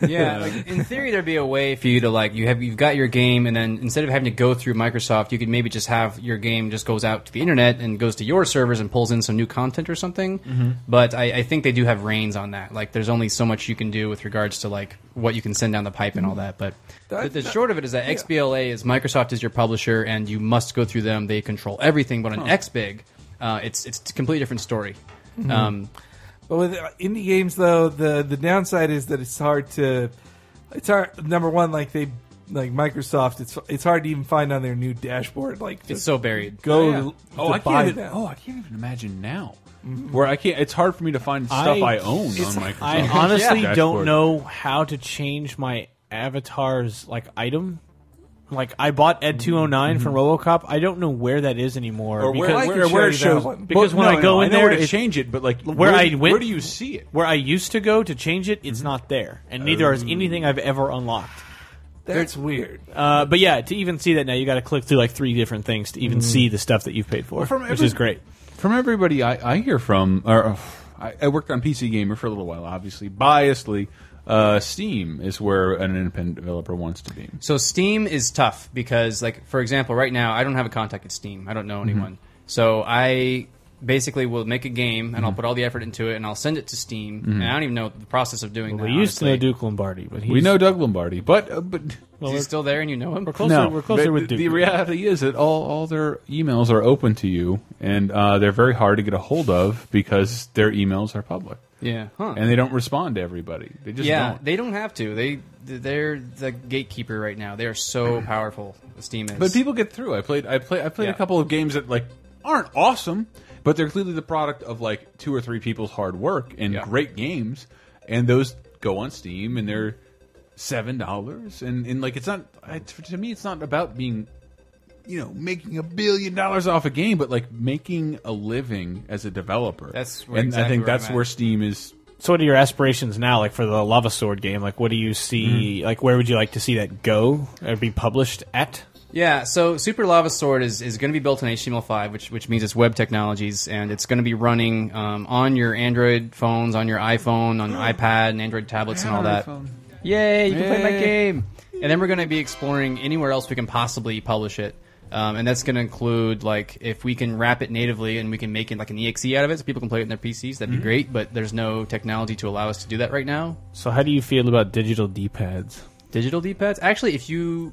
yeah, like in theory, there'd be a way for you to like you have you've got your game, and then instead of having to go through Microsoft, you could maybe just have your game just goes out to the internet and goes to your servers and pulls in some new content or something. Mm-hmm. But I, I think they do have reins on that. Like, there's only so much you can do with regards to like what you can send down the pipe and all that. But That- the, the short of it is that XBLA is Microsoft is your publisher, and you must go through them. They control everything. But on XBig, uh, it's it's a completely different story. Mm-hmm. Um, But with uh, indie games, though, the the downside is that it's hard to. It's hard. Number one, like they, like Microsoft, it's it's hard to even find on their new dashboard. Like it's so buried. go Oh, yeah. to, oh, to I buy can't. Even, them. oh, I can't even imagine now. Where I can't. It's hard for me to find stuff I, own on Microsoft. I honestly Yeah. don't know how to change my avatar's like item. Like I bought Ed 209 from RoboCop. I don't know where that is anymore. Mm-hmm. or where, because I where, can show where you it that shows. one. Because Well, when no, I go no, in I know there, where to it- change it, but like where I went- where do you see it? where I used to go to change it, it's not there, and neither is anything I've ever unlocked. That's weird. Uh, but yeah, to even see that now, you got to click through like three different things to even see the stuff that you've paid for, Well, from which every- is great. From everybody I, I hear from, or uh, I, I worked on PC Gamer for a little while, obviously biasedly. Uh, Steam is where an independent developer wants to be. So Steam is tough because, like, for example, right now I don't have a contact at Steam. I don't know Mm-hmm. anyone. So I basically will make a game and Mm-hmm. I'll put all the effort into it and I'll send it to Steam. And I don't even know the process of doing We that. We used to know honestly. Doug Lombardi, but he's, We know Doug Lombardi, but uh, but well, Is he still there and you know him? we're closer. no, we're closer but with Duke. The reality is that all all their emails are open to you, and uh, they're very hard to get a hold of because their emails are public, Yeah. Huh. and they don't respond to everybody. They just yeah, don't. they don't have to. They they're the gatekeeper right now. They are so powerful. Steam is. But people get through. I played. I play. I played Yeah. a couple of games that like aren't awesome, but they're clearly the product of like two or three people's hard work and Yeah. great games, and those go on Steam and they're seven dollars. And and like it's not I, to me. It's not about being. You know, making a billion dollars off a game, but like making a living as a developer. That's where- and I think where that's I'm at. where Steam is. So, what are your aspirations now? Like for the Lava Sword game, like what do you see? Mm-hmm. Like where would you like to see that go or be published at? Yeah, so Super Lava Sword is, is going to be built in HTML5, which which means it's web technologies, and it's going to be running um, on your Android phones, on your iPhone, on iPad, and Android tablets, and all that. Yay! You can play my game. And then we're going to be exploring anywhere else we can possibly publish it. Um, and that's going to include like if we can wrap it natively and we can make it like an exe out of it, so people can play it in their PCs. That'd be great. But there's no technology to allow us to do that right now. So, how do you feel about digital D-pads? digital D-pads. Actually, if you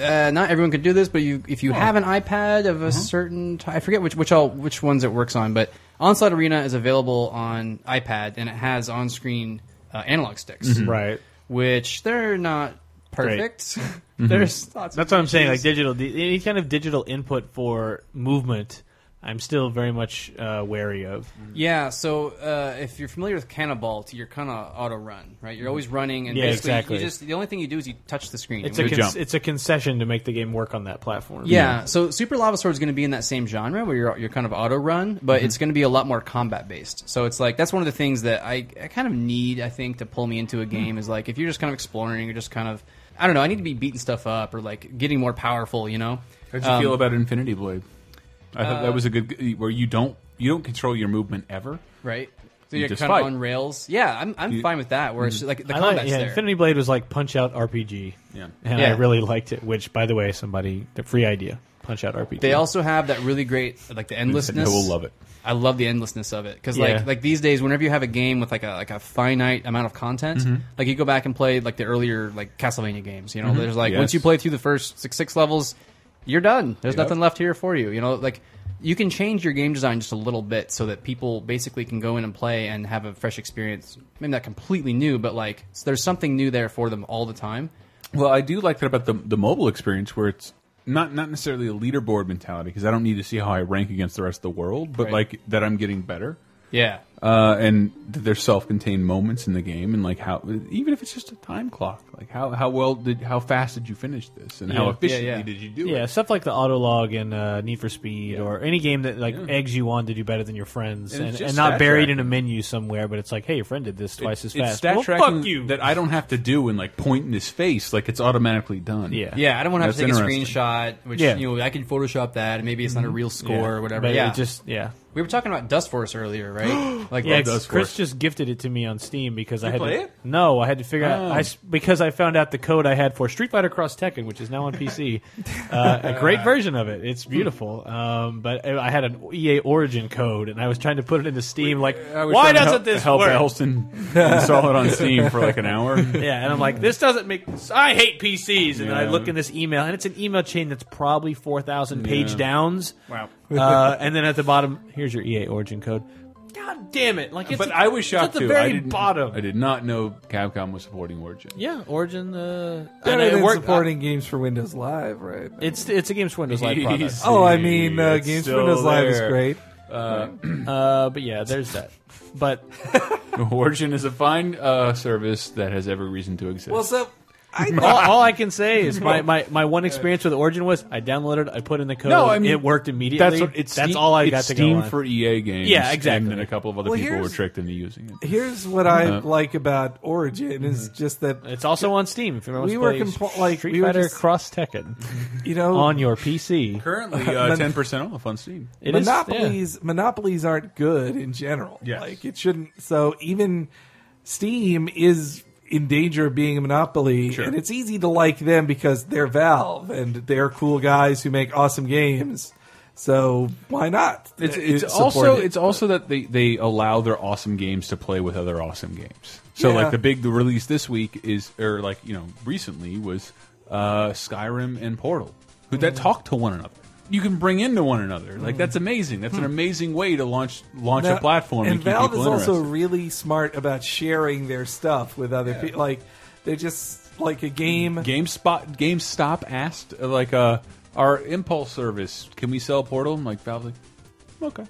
uh, not everyone can do this, but you if you have an iPad of a certain ty- I forget which which all which ones it works on, but Onslaught Arena is available on iPad and it has on-screen uh, analog sticks, Mm-hmm. Right. which they're not perfect. Mm-hmm. There's lots of That's what I'm saying. Like issues. digital, any kind of digital input for movement, I'm still very much uh, wary of. Yeah, so uh, if you're familiar with Canabalt, you're kind of auto run, right? You're always running, and Yeah, basically exactly. you just the only thing you do is you touch the screen. It's a when- con- jump. it's a concession to make the game work on that platform. yeah, so Super Lava Sword is going to be in that same genre where you're you're kind of auto run, but Mm-hmm. it's going to be a lot more combat based. So it's like that's one of the things that I, I kind of need, I think, to pull me into a game is like if you're just kind of exploring, you're just kind of I don't know, I need to be beating stuff up or like getting more powerful, you know. How'd you Um, feel about Infinity Blade? I thought that was a good where you don't you don't control your movement ever. right? So You you're just kind fight. of on rails. Yeah, I'm, I'm You- fine with that. Where it's like the I like, combat's yeah, there. Infinity Blade was like Punch Out RPG. Yeah. and Yeah. I really liked it. Which, by the way, somebody the free idea Punch Out RPG. They also have that really great like the endlessness. I will love it. I love the endlessness of it because Yeah. like like these days, whenever you have a game with like a like a finite amount of content, Mm-hmm. like you go back and play like the earlier like Castlevania games. You know, there's like Yes. once you play through the first six six levels, you're done. There's Yep. nothing left here for you. You know, like you can change your game design just a little bit so that people basically can go in and play and have a fresh experience. Maybe not completely new, but like so there's something new there for them all the time. Well, I do like that about the the mobile experience where it's not not necessarily a leaderboard mentality because I don't need to see how I rank against the rest of the world, but Right. like that I'm getting better. Yeah. Uh, and that there's self-contained moments in the game, and like how even if it's just a time clock, like how how well did how fast did you finish this, and how Yeah. efficiently Yeah, yeah. did you do yeah, it? stuff like the autolog and uh, Need for Speed, or any game that like eggs you on to do better than your friends, And and, and, not buried tracking. in a menu somewhere. But it's like, hey, your friend did this twice as it's fast. stat well, tracking fuck you. that I don't have to do and like point in his face, like it's automatically done. Yeah. Yeah, I don't want to have to take a screenshot, which Yeah. you know I can Photoshop that, and maybe it's not a real score Yeah. or whatever. But yeah, it just yeah. we were talking about Dust Force earlier, right? like Yeah, Love Dust Chris Force. just gifted it to me on Steam because I had play to, it? No, I had to figure out Oh. I s because I found out the code I had for Street Fighter Cross Tekken, which is now on PC. uh, a great version of it. It's beautiful. Um, but I had an EA Origin code, and I was trying to put it into Steam. Like, why doesn't help, this help work? Elston install it on Steam for like an hour? Yeah, and I'm like, this doesn't make. I hate PCs, and then I look in this email, and it's an email chain that's probably four thousand page Yeah. downs. wow. Uh, and then at the bottom, here's your EA Origin code. God damn it! Like, it's But I was it's shocked at the too. very I didn't, bottom. I did not know Capcom was supporting Origin. Yeah, Origin. Uh, Better and it than worked- supporting games for Windows Live, right? It's it's a Games for Windows Live product. He's- Oh, I mean, uh, It's Games for still Windows Live is there. great. Uh, but yeah, there's that. But Origin is a fine uh, service that has every reason to exist. Well, so I all, all I can say is my, my, my one experience with Origin was I downloaded, I put in the code, no, I mean it worked immediately. That's what, it's that's Steam- all I it's got to Steam go on. for EA games. Yeah, exactly. And then a couple of other Well, people were tricked into using it. here's what I Uh, like about Origin is just that It's also on Steam if you want We to were play compl- like, Street we were Fighter just- Cross Tekken you know on your PC. Currently, Mon- uh, ten percent off on Steam. It is- yeah. monopolies monopolies aren't good in general. Yes. Like it shouldn't. So even Steam is in danger of being a monopoly, Sure. and it's easy to like them because they're Valve and they're cool guys who make awesome games. So why not? It's, uh, it's also it? it's also that they, they allow their awesome games to play with other awesome games. So Yeah. like the big the release this week is or like you know recently was uh, Skyrim and Portal, who Mm. that talk to one another. You can bring into one another. Like that's amazing. That's an amazing way to launch launch Now- a platform and, And Valve is also really smart about sharing their stuff with other people. Like they're just like a game. GameSpot GameStop asked uh, like uh, our impulse service, can we sell Portal? I'm like Valve's like, okay.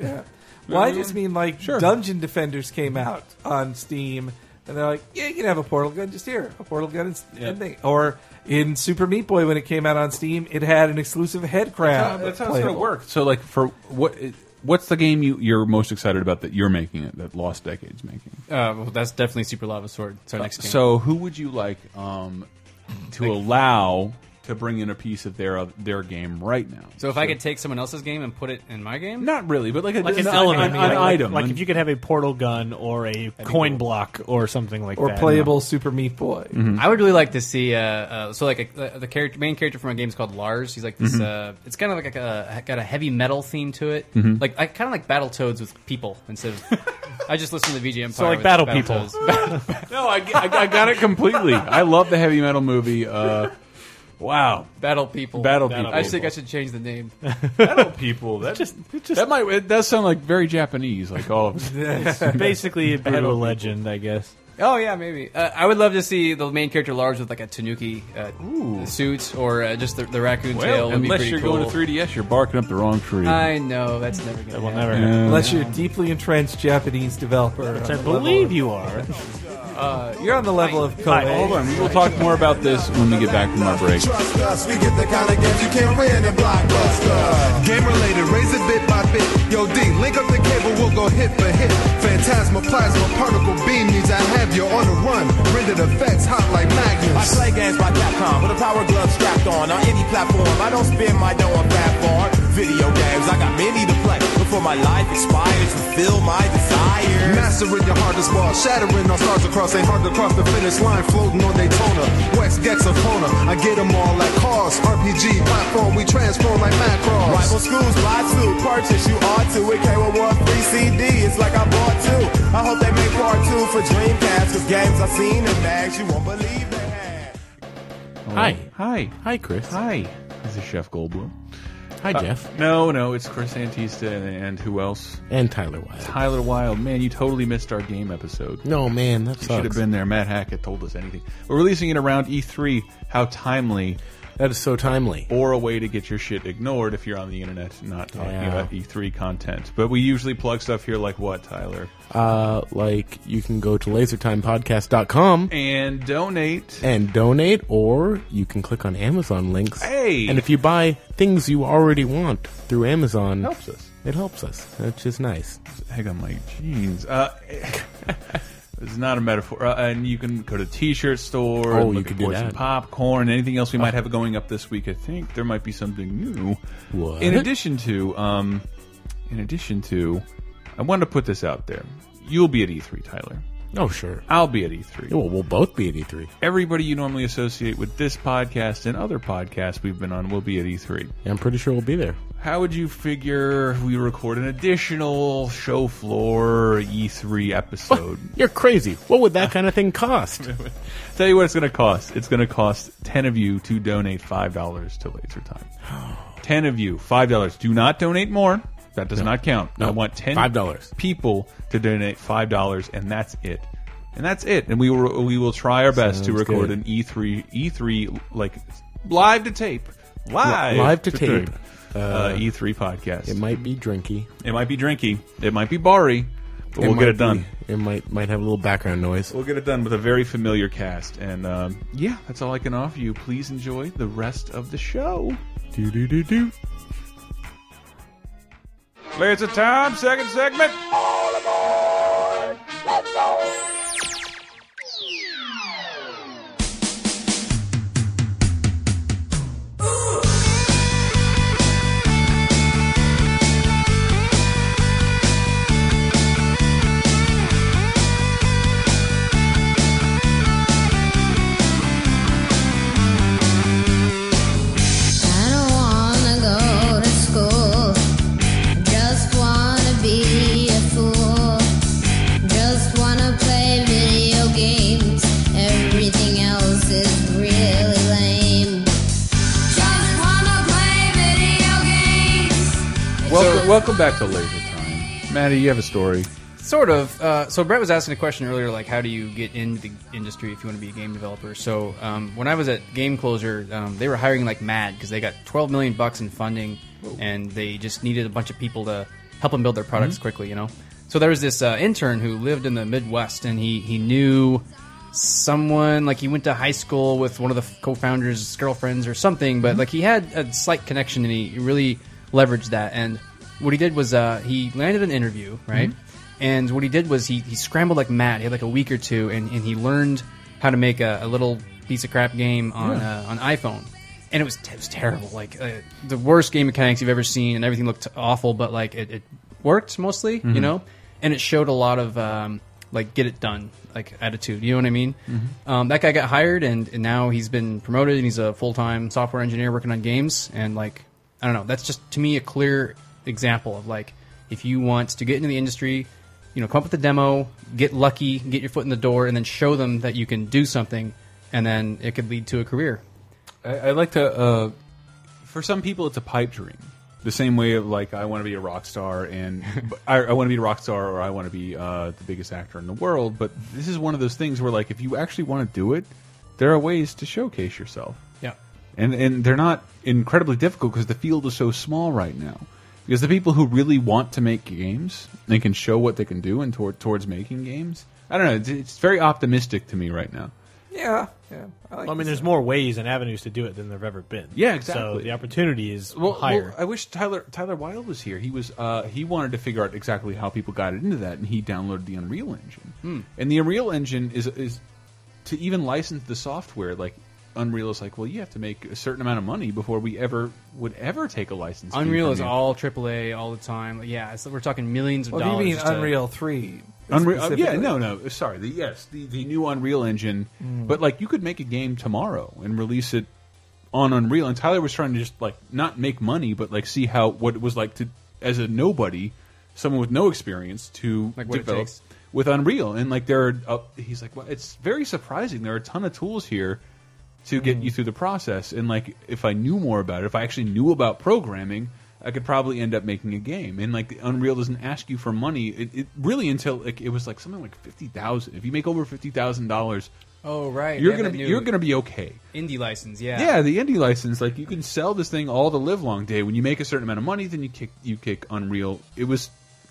Yeah. Well, I just mean like Sure. Dungeon Defenders came out on Steam, and they're like, yeah, you can have a portal gun just here, a portal gun and, Yeah. and thing. Or in Super Meat Boy when it came out on Steam, it had an exclusive head crab. That's how it's going to work. So, like, for what? What's the game you you're most excited about that you're making it that Lost Decades making? Uh, well, that's definitely Super Lava Sword. It's our next game. So, who would you like um, to allow to bring in a piece of their of their game right now? So if I could take someone else's game and put it in my game, not really, but like, a, like an an, element, an, like, an like- item, Like an- if you could have a portal gun or a coin block or something like Or that. Or playable Super Meat Boy. Mm-hmm. I would really like to see. Uh, uh, so like a, the character, main character from a game is called Lars. He's like this. Mm-hmm. Uh, it's kind of like a, got a heavy metal theme to it. Like I kind of like Battle Toads with people instead of. I just listen to the VG Empire. So like with Battle People. No, I, I, I got it completely. I love the heavy metal movie. Wow, Battle People. Battle I People. I think I should change the name. Battle people. That just, that might it does sound like very Japanese. Like all of Basically, a bit of a legend, I guess. Oh yeah, maybe. Uh, I would love to see the main character Lars with like a Tanuki uh, suit or uh, just the, the raccoon tail. Well, would unless pretty you're cool. going to 3DS, you're barking up the wrong tree. I know that's never gonna. will happen. never. Yeah. Unless you're a deeply entrenched Japanese developer. on I believe of- you are. Uh, you're on the level of Koei. Hold on, we will talk more about this when we get back from our break. Trust us, we get the kind of games you can't win in Blockbuster. Game related, raise it bit by bit. Yo, D, link up the cable, we'll go hit for hit. Phantasma, plasma, particle beam needs I have you on the run. Rendered effects hot like magnets. I play games by Capcom with a power glove strapped on. On any platform, I don't spin my dough on bar. Video games, I got many to play before my life expires. Fulfill my desires. Mastering your hardest ball, shattering our stars across, ain't hard to cross the finish line, floating on Daytona. West gets a Fona, I get them all like cars. RPG, platform, we transform like Macross. Rival schools, buy two, purchase, you ought to. It came with one free CD, it's like I bought two. I hope they make part two for Dreamcast, cause games I've seen in mags you won't believe they had. Hi. Hi. Hi, Chris. Hi. This is Jeff Goldblum. Hi, Uh, Jeff. No, no, it's Chris Antista and, and who else? And Tyler Wilde. Tyler Wilde. Man, you totally missed our game episode. No, man, that You should have been there. Matt Hackett told us anything. We're releasing it around E3. How timely. That is so timely. Or a way to get your shit ignored if you're on the internet not talking Yeah. about E3 content. But we usually plug stuff here like what, Tyler? Uh, like, you can go to lasertimepodcast.com And donate. and donate, or you can click on Amazon links. Hey! And if you buy things you already want through Amazon, Helps us. It helps us. That's just nice. Hang on my jeans. Uh, it's not a metaphor. Uh, and you can go to T-shirt store. Oh, you at do that. popcorn. Anything else we might have going up this week? I think there might be something new. What? In addition to, um, in addition to, I want to put this out there. You'll be at E3, Tyler. Oh, sure. I'll be at E3. Well, we'll both be at E E3. Everybody you normally associate with this podcast and other podcasts we've been on will be at E3. I'm pretty sure we'll be there. How would you figure we record an additional show floor E3 episode? You're crazy. What would that kind of thing cost? Tell you what it's going to cost. It's going to cost 10 of you to donate $5 to Laser Time. 10 of you, $5. Do not donate more. That does not count. No. I want 10 $5. people to donate $5 and that's it. And that's it. And we will we will try our best to record good. an E3 E3 like live to tape. Live, Live to tape. Uh, Uh, E3 podcast. It might be drinky. It might be drinky. It might be barry. But we'll get it be- done. It might might have a little background noise. We'll get it done with a very familiar cast. And um, yeah, that's all I can offer you. Please enjoy the rest of the show. Do do do do. Laser time, second segment. I Welcome, back to Laser Time. Maddie, you have a story. Sort of. Uh, so Brett was asking a question earlier, like how do you get into the industry if you want to be a game developer? So um, when I was at Game Closure, um, they were hiring like mad because they got 12 million bucks in funding, and they just needed a bunch of people to help them build their products quickly. You know. So there was this uh, intern who lived in the Midwest, and he he knew someone like he went to high school with one of the co-founders' girlfriends or something, but like he had a slight connection, and he really leveraged that. And what he did was uh, he landed an interview, right? Mhm. And what he did was he, he scrambled like mad. He had like a week or two, and, and he learned how to make a, a little piece of crap game on Yeah. uh, on iPhone. And it was it was terrible, like uh, the worst game mechanics you've ever seen, and everything looked awful. But like it, it worked mostly, Mhm. you know. And it showed a lot of um, like get it done like attitude. You know what I mean? Mhm. Um, that guy got hired, and, and now he's been promoted, and he's a full time software engineer working on games. And like I don't know, that's just to me a clear example of like if you want to get into the industry, you know, come up with a demo, get lucky, get your foot in the door, and then show them that you can do something, and then it could lead to a career. I, I like to. Uh, for some people, it's a pipe dream. The same way of like I want to be a rock star and I, I want to be a rock star or I want to be uh, the biggest actor in the world. But this is one of those things where like if you actually want to do it, there are ways to showcase yourself. Yeah. and and they're not incredibly difficult because the field is so small right now. Because the people who really want to make games, they can show what they can do and toward, towards making games. I don't know. It's, it's very optimistic to me right now. Yeah, yeah. I, like Well, I mean, this. there's more ways and avenues to do it than there've ever been. Yeah, exactly. So exactly. the opportunity is Well, higher. well, I wish Tyler Tyler Wilde was here. He was uh, he wanted to figure out exactly how people got into that, and he downloaded the Unreal Engine. Hmm. And the Unreal Engine is is to even license the software. Like Unreal is like, well, you have to make a certain amount of money before we ever would ever take a license. Unreal is you. all AAA all the time. Yeah, it's, we're talking millions of Well, do dollars. you mean just to- Unreal Three? Unreal, uh, yeah, no, no. Sorry, the, yes, the, the new Unreal Engine. Mm. But like, you could make a game tomorrow and release it on Unreal. And Tyler was trying to just like not make money, but like see how what it was like to as a nobody, someone with no experience to Like what it develop takes. with Unreal. And like there, are, uh, he's like, well, it's very surprising. There are a ton of tools here to get Mm. you through the process. And like, if I knew more about it, if I actually knew about programming, I could probably end up making a game. And like, Unreal doesn't ask you for money. It, it really until like it was like something like fifty thousand. If you make over fifty thousand dollars, Oh right, you're yeah, gonna be you're gonna be okay. indie license. Yeah, Yeah, the indie license, like you can sell this thing all the live long day. When you make a certain amount of money, then you kick you kick Unreal. It was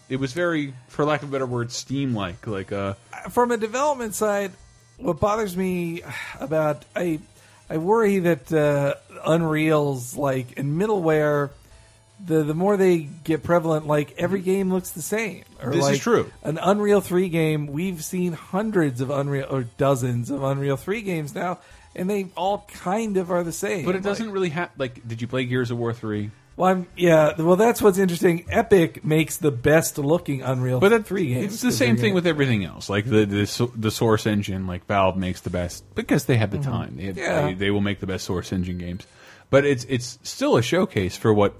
it was very, for lack of a better word, Steam like. Like uh, from a development side, what bothers me about I I worry that uh, Unreal's like in middleware, the the more they get prevalent, like every game looks the same. Or This is true. An Unreal Three game, we've seen hundreds of Unreal or dozens of Unreal Three games now, and they all kind of are the same. but it doesn't really have like. Did you play Gears of War three? Well, I'm, yeah. Well, that's what's interesting. Epic makes the best looking Unreal But that, Three games. it's the same thing with everything else. Like the the, the source engine, like Valve makes the best because they have the time. They, have, Yeah. they, they will make the best source engine games. But it's it's still a showcase for what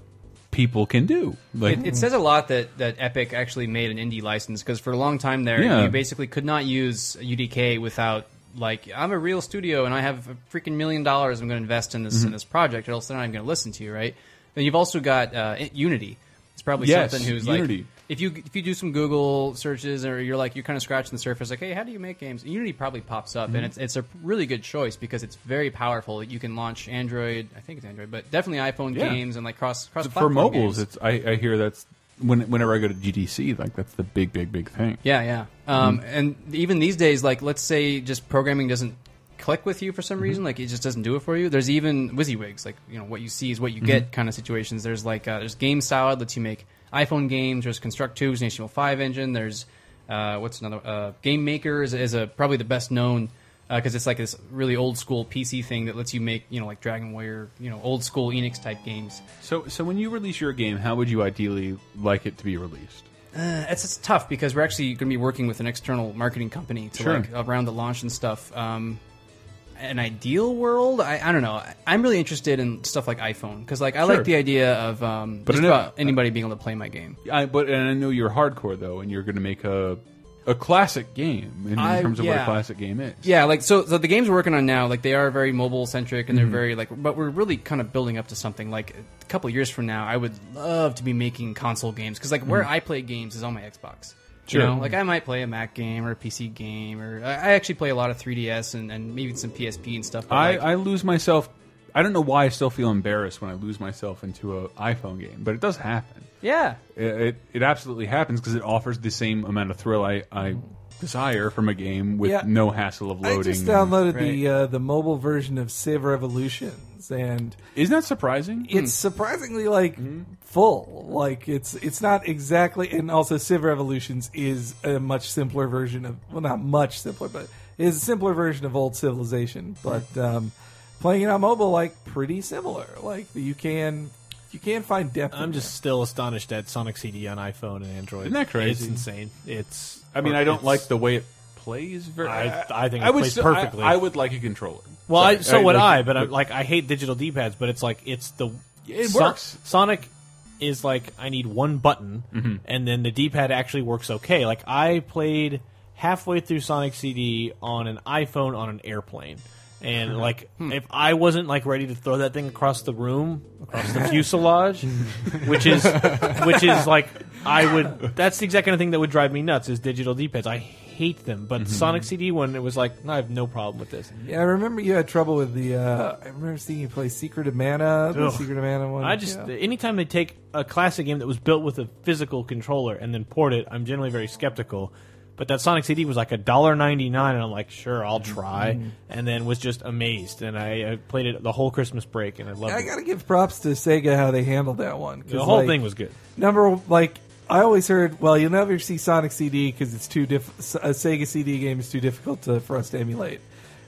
people can do. Like it, it says a lot that, that Epic actually made an indie license because for a long time there, Yeah. you basically could not use UDK without like I'm a real studio and I have a freaking million dollars I'm going to invest in this in Mhm. this project, or else they're not even going to listen to you, right? And you've also got uh, Unity. It's probably Yes, something who's Unity. like if you if you do some Google searches or you're like you're kind of scratching the surface, like hey, how do you make games? Unity probably pops up, Mhm. and it's it's a really good choice because it's very powerful. You can launch Android, I think it's Android, but definitely iPhone Yeah. games and like cross cross for mobiles, it's I, I hear that's when whenever I go to GDC, like that's the big big big thing. Yeah, yeah. Um, Mhm. And even these days, like let's say just programming doesn't click with you for some Mm-hmm. reason, like it just doesn't do it for you. There's even WYSIWYGs, like you know what you see is what you Mhm. get kind of situations. There's like uh, there's Game that lets you make iPhone games. There's Construct 2, an HTML5 engine. There's uh, what's another uh, Game Maker is, is a probably the best known because it's like this really old school PC thing that lets you make you know like Dragon Warrior, you know old school Enix type games. So so when you release your game, how would you ideally like it to be released? Uh, it's, it's tough because we're actually going to be working with an external marketing company to Sure. like around the launch and stuff. Um, an ideal world, I, I don't know. I- I'm really interested in stuff like iPhone because like I Sure. like the idea of um, But just I know- about anybody being able to play my game. I, but and I know you're hardcore though, and you're going to make a a classic game in, in terms of what a classic game is. Yeah, like so, so the games we're working on now, like they are very mobile centric and they're Mhm. very like, but we're really kind of building up to something. Like a couple years from now, I would love to be making console games because like where Mhm. I play games is on my Xbox. Sure. You know, like I might play a Mac game or a PC game, or I I actually play a lot of 3DS and, and maybe some PSP and stuff. But I, like, I lose myself. I don't know why I still feel embarrassed when I lose myself into an iPhone game, but it does happen. yeah, It it, it absolutely happens because it offers the same amount of thrill I, I desire from a game with Yeah. no hassle of loading. I just and- downloaded the uh, the mobile version of Civ Revolutions, and isn't that surprising? It's hmm. surprisingly like hmm. full. Like it's it's not exactly, and also Civ Revolutions is a much simpler version of well, not much simpler, but is a simpler version of Old Civilization. Hmm. But um, playing it on mobile, like pretty similar. Like you can you can find depth. I'm in just still astonished at Sonic CD on iPhone and Android. Isn't that crazy? It's insane. It's. I mean, I don't like the way it plays. Very. I, I think it I would plays still- I- perfectly. I, would like a controller. Well, I, Sorry. so would like- I, but I, like I hate digital D-pads. But it's like it's the It Son- works. Sonic is like I need one button, Mhm. and then the D-pad actually works okay. Like I played halfway through Sonic CD on an iPhone on an airplane, And hmm. like, hmm. if I wasn't like ready to throw that thing across the room, across the fuselage, which is, which is like, I would. That's the exact kind of thing that would drive me nuts. Is digital D-pads. I hate them. But Sonic CD one, it was like, no, I have no problem with this. Yeah, I remember you had trouble with the. Uh, I remember seeing you play Secret of Mana, the Ugh. Secret of Mana one. I just Yeah. anytime they take a classic game that was built with a physical controller and then port it, I'm generally very skeptical. But that Sonic CD was like a dollar ninety nine, and I'm like, sure, I'll try, Mhm. and then was just amazed. And I, I played it the whole Christmas break, and I loved it. I it. gotta give props to Sega how they handled that one. 'cause, The whole like, thing was good. Number like I always heard, well, you'll never see Sonic CD because it's too diff. A Sega CD game is too difficult to, for us to emulate.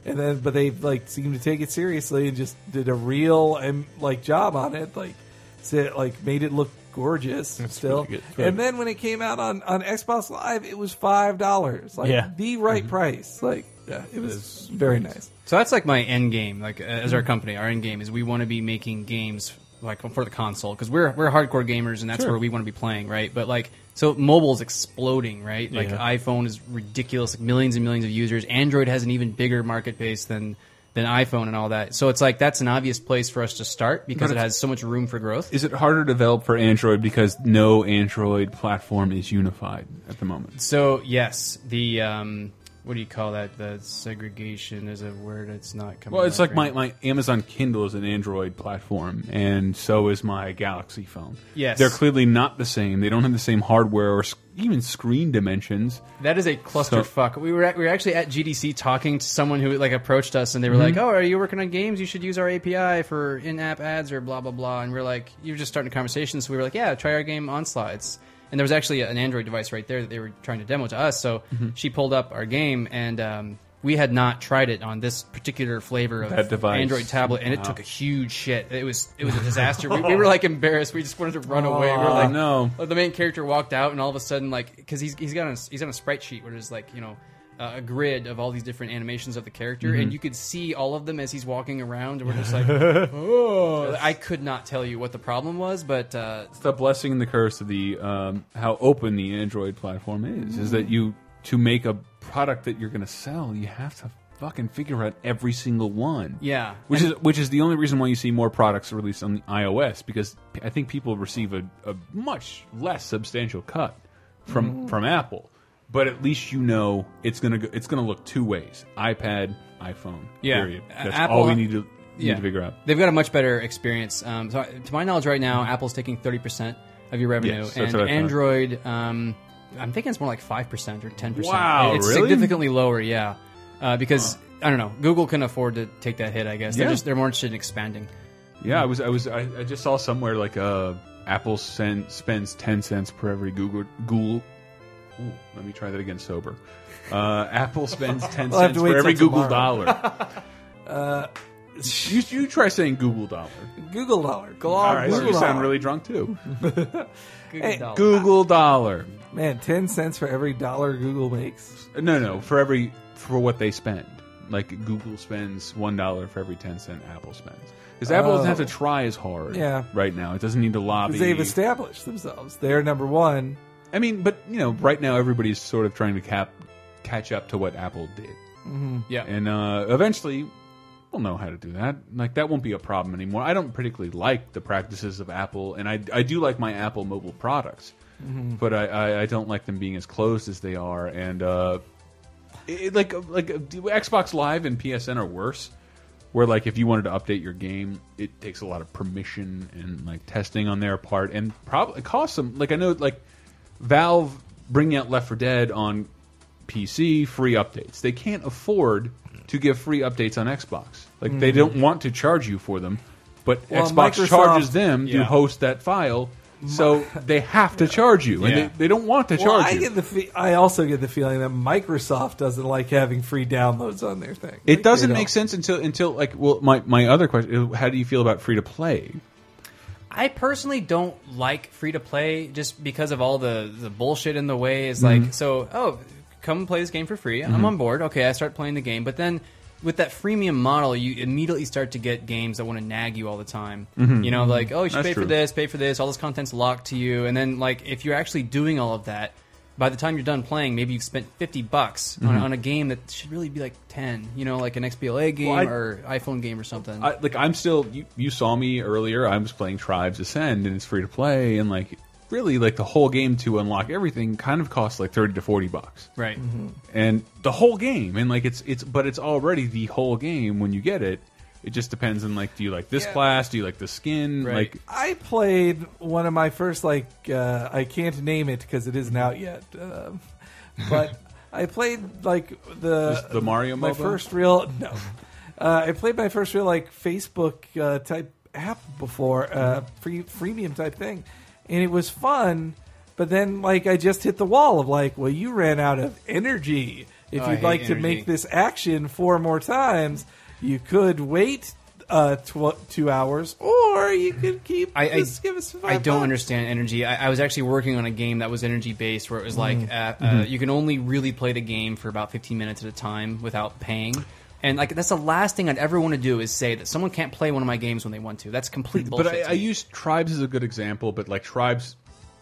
And then, but they like seemed to take it seriously and just did a real um, like job on it. Like, said, like made it look gorgeous still. really good. And then when it came out on on Xbox Live, it was five dollars. Like Yeah. the right price. Like, yeah, it was very nice. So that's like my end game. Like uh, as our company, our end game is we want to be making games like for the console because we're we're hardcore gamers and that's Sure. where we want to be playing, right? But like so mobile's exploding, right? Like Yeah. iPhone is ridiculous, like millions and millions of users. Android has an even bigger market base than than iPhone and all that. So it's like that's an obvious place for us to start because it has so much room for growth. Is it harder to develop for Android because no Android platform is unified at the moment? So yes, the um, what do you call that? The segregation is a word. that's not coming. Well, it's like my, right. my Amazon Kindle is an Android platform, and so is my Galaxy phone. Yes. They're clearly not the same. They don't have the same hardware or even screen dimensions. That is a clusterfuck. we were at, we were actually at GDC talking to someone who like approached us, and they were Mhm. like, "Oh, are you working on games? You should use our API for in-app ads or blah blah blah." And we are like, "You're just starting a conversation." So we were like, "Yeah, try our game Onslaught." It's, and there was actually an Android device right there that they were trying to demo to us. So Mhm. she pulled up our game, and um, we had not tried it on this particular flavor of That device. Android tablet, and it took a huge shit. It was it was a disaster. we, we were like embarrassed. We just wanted to run away. We were like, no. like, the main character walked out, and all of a sudden, like, because he's he's got a, he's on a sprite sheet where there's like you know uh, a grid of all these different animations of the character, Mhm. and you could see all of them as he's walking around, and we're just like, oh. I could not tell you what the problem was, but uh, It's the blessing and the curse of the um, how open the Android platform is. Is that you to make a product that you're going to sell, you have to fucking figure out every single one. Yeah. which And- is which is the only reason why you see more products released on the iOS because I think people receive a, a much less substantial cut from Mm. from Apple. But at least you know it's gonna go, it's gonna look two ways: iPad, iPhone. Yeah, Period. That's Apple- all we need to need to figure out. They've got a much better experience. Um, so to my knowledge, right now, Apple's taking thirty percent of your revenue, Yes, and what I thought. Android, um, I'm thinking it's more like five percent or ten percent. Wow, it's really? significantly lower. Yeah, uh, because I don't know, Google can afford to take that hit. I guess they're Yeah. just they're more interested in expanding. Yeah, I was I was I, I just saw somewhere like uh, Apple send, spends ten cents per every Google Google. Ooh, let me try that again sober. Uh, Apple spends ten We'll cents for every Google tomorrow. dollar. Uh, you, you try saying Google dollar. Google dollar. Google All right, so you dollar. sound really drunk too. Hey, Google dollar. Man, ten cents for every dollar Google makes. No, no, for every for what they spend. Like Google spends one dollar for every ten cent Apple spends. Because Apple doesn't have to Oh. try as hard. Yeah. Right now, it doesn't need to lobby. They've established themselves. They're number one. I mean, but you know, right now everybody's sort of trying to cap catch up to what Apple did. Mhm. Yeah. and uh, eventually we'll know how to do that. Like that won't be a problem anymore. I don't particularly like the practices of Apple, and I I do like my Apple mobile products, Mhm. but I, I I don't like them being as closed as they are, and uh, it, like like uh, Xbox Live and PSN are worse. Where like if you wanted to update your game, it takes a lot of permission and like testing on their part, and probably costs them. Like I know like Valve bringing out Left 4 Dead on PC, free updates. They can't afford to give free updates on Xbox. Like they Mhm. don't want to charge you for them, but Well, Xbox Microsoft- charges them Yeah. to host that file. So they have to charge you, and Yeah. they, they don't want to Well, charge I you. get the I also get the feeling that Microsoft doesn't like having free downloads on their thing. It Like, doesn't make sense until until like well my my other question how do you feel about free to play? I personally don't like free to play just because of all the, the bullshit in the way. Is like, Mhm. so, oh, come play this game for free. Mhm. I'm on board. Okay, I start playing the game. But then with that freemium model, you immediately start to get games that want to nag you all the time. Mhm. You know, like, oh, you should That's pay for this, pay for this. All this content's locked to you. And then, like, if you're actually doing all of that, by the time you're done playing, maybe you've spent fifty bucks on, mm-hmm. on a game that should really be like ten. You know, like an XBLA game Well, I- or iPhone game or something. I, like I'm still. You, you saw me earlier. I was playing Tribes Ascend, and it's free to play, and like really, like the whole game to unlock everything kind of costs like thirty to forty bucks. right. Mm-hmm. and the whole game and like it's it's but it's already the whole game when you get it it just depends on like do you like this Yeah. class do you like the skin Right. like I played one of my first like uh, I can't name it because it isn't out yet, um, but I played like the Just the Mario my MOBA? first real no. Uh, I played my first real like Facebook uh, type app before uh, free freemium type thing, and it was fun. But then like I just hit the wall of like, well, you ran out of energy. If Oh, you'd hate like to make this action four more times, you could wait uh, tw- two hours, or you could keep. I, I, this, give us five I don't bucks. understand energy. I, I was actually working on a game that was energy based, where it was like Mhm. uh, uh, Mhm. you can only really play the game for about 15 minutes at a time without paying. And like that's the last thing I'd ever want to do is say that someone can't play one of my games when they want to. That's complete bullshit. but I, to I use tribes as a good example but like tribes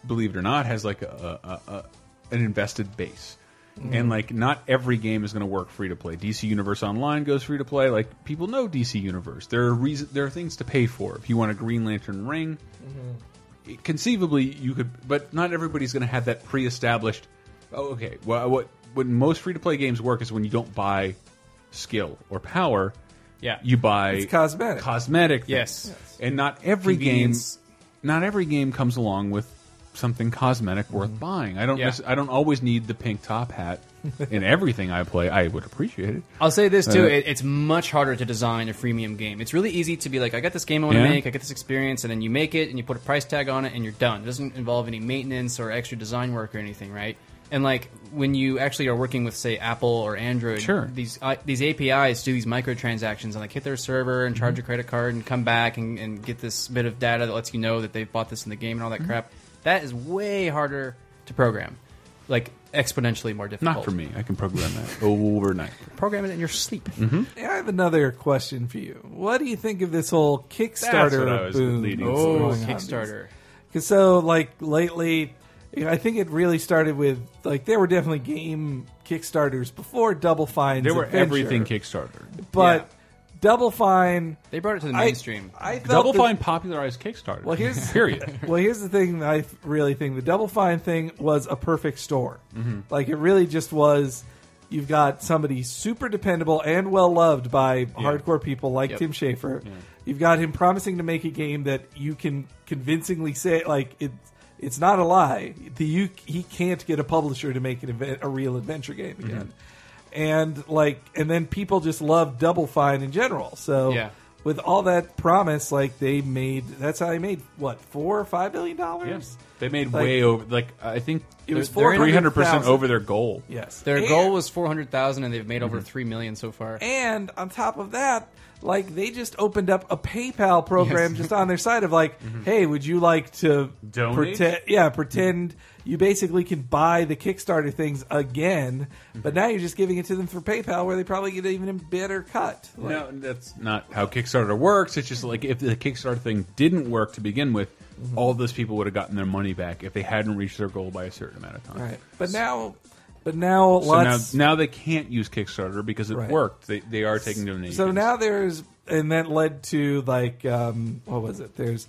believe it or not has like a, a, a an invested base And like not every game is going to work free to play dc universe online goes free to play like people know dc universe there are reason there are things to pay for if you want a green lantern ring mm-hmm. conceivably you could but not everybody's going to have that pre-established oh, okay well what when most free-to-play games work is when you don't buy skill or power Yeah. you buy It's cosmetic. cosmetic. Yes. Yes. and not every game not every game comes along with something cosmetic worth buying i don't Yeah. i don't always need the pink top hat in everything i play i would appreciate it I'll say this too: Uh, it, it's much harder to design a freemium game. It's really easy to be like, I got this game I want to Yeah. make, I get this experience, and then you make it and you put a price tag on it, and you're done. It doesn't involve any maintenance or extra design work or anything, right? And like when you actually are working with, say, Apple or Android, Sure. these uh, these APIs do these microtransactions and like hit their server and charge a credit card and come back and, and get this bit of data that lets you know that they've bought this in the game and all that Mm-hmm. crap. That is way harder to program, like exponentially more difficult. not for me i can program that overnight Program it in your sleep. Mm-hmm. I have another question for you. What do you think of this whole Kickstarter what I was boom? leading that's to. Oh, Kickstarter. Because so, like lately, I think it really started with like there were definitely game Kickstarters before Double Fine. there were Adventure, everything kickstarter but Double Fine They brought it to the I- mainstream. I, felt double that- fine popularized kickstarter Well, here's period well, here's the thing that I really think the Double Fine thing was a perfect storm. Mm-hmm. Like it really just was. You've got somebody super dependable and well loved by hardcore people like Yep. Tim Schafer. You've got him promising to make a game that you can convincingly say like it. It's not a lie. The, you, he can't get a publisher to make an event, a real adventure game Mm-hmm. again. And like, and then people just love Double Fine in general. So Yeah. with all that promise, like they made. That's how they made what four or five billion dollars. Yes. They made Like- way over. Like I think It was they're 300 percent over their goal. Yes, Their And- goal was four hundred thousand, and they've made Mm-hmm. over three million so far. And on top of that, like they just opened up a PayPal program just on their side of like, hey, would you like to Mm-hmm. Donate? pretend? Yeah, pretend you basically can buy the Kickstarter things again, Mm-hmm. but now you're just giving it to them for PayPal, where they probably get even a better cut. Like, No, that's not how Kickstarter works. It's just like if the Kickstarter thing didn't work to begin with, Mm-hmm. all those people would have gotten their money back if they hadn't reached their goal by a certain amount of time. Right, but now, but now So now, lots. now they can't use Kickstarter because it Right. worked. They, they are taking donations. So now there's, and that led to like, um, what was it? There's,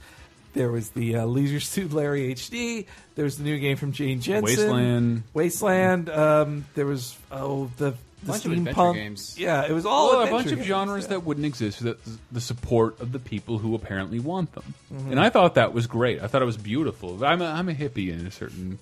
there was the uh, Leisure Suit Larry HD. There's the new game from Jane Jensen, Wasteland. Wasteland. Um, there was oh the the Bunch of adventure steampunk games. Yeah, it was all well, a adventure bunch of games, genres yeah. that wouldn't exist without the support of the people who apparently want them. Mhm. And I thought that was great. I thought it was beautiful. I'm a, I'm a hippie in a certain.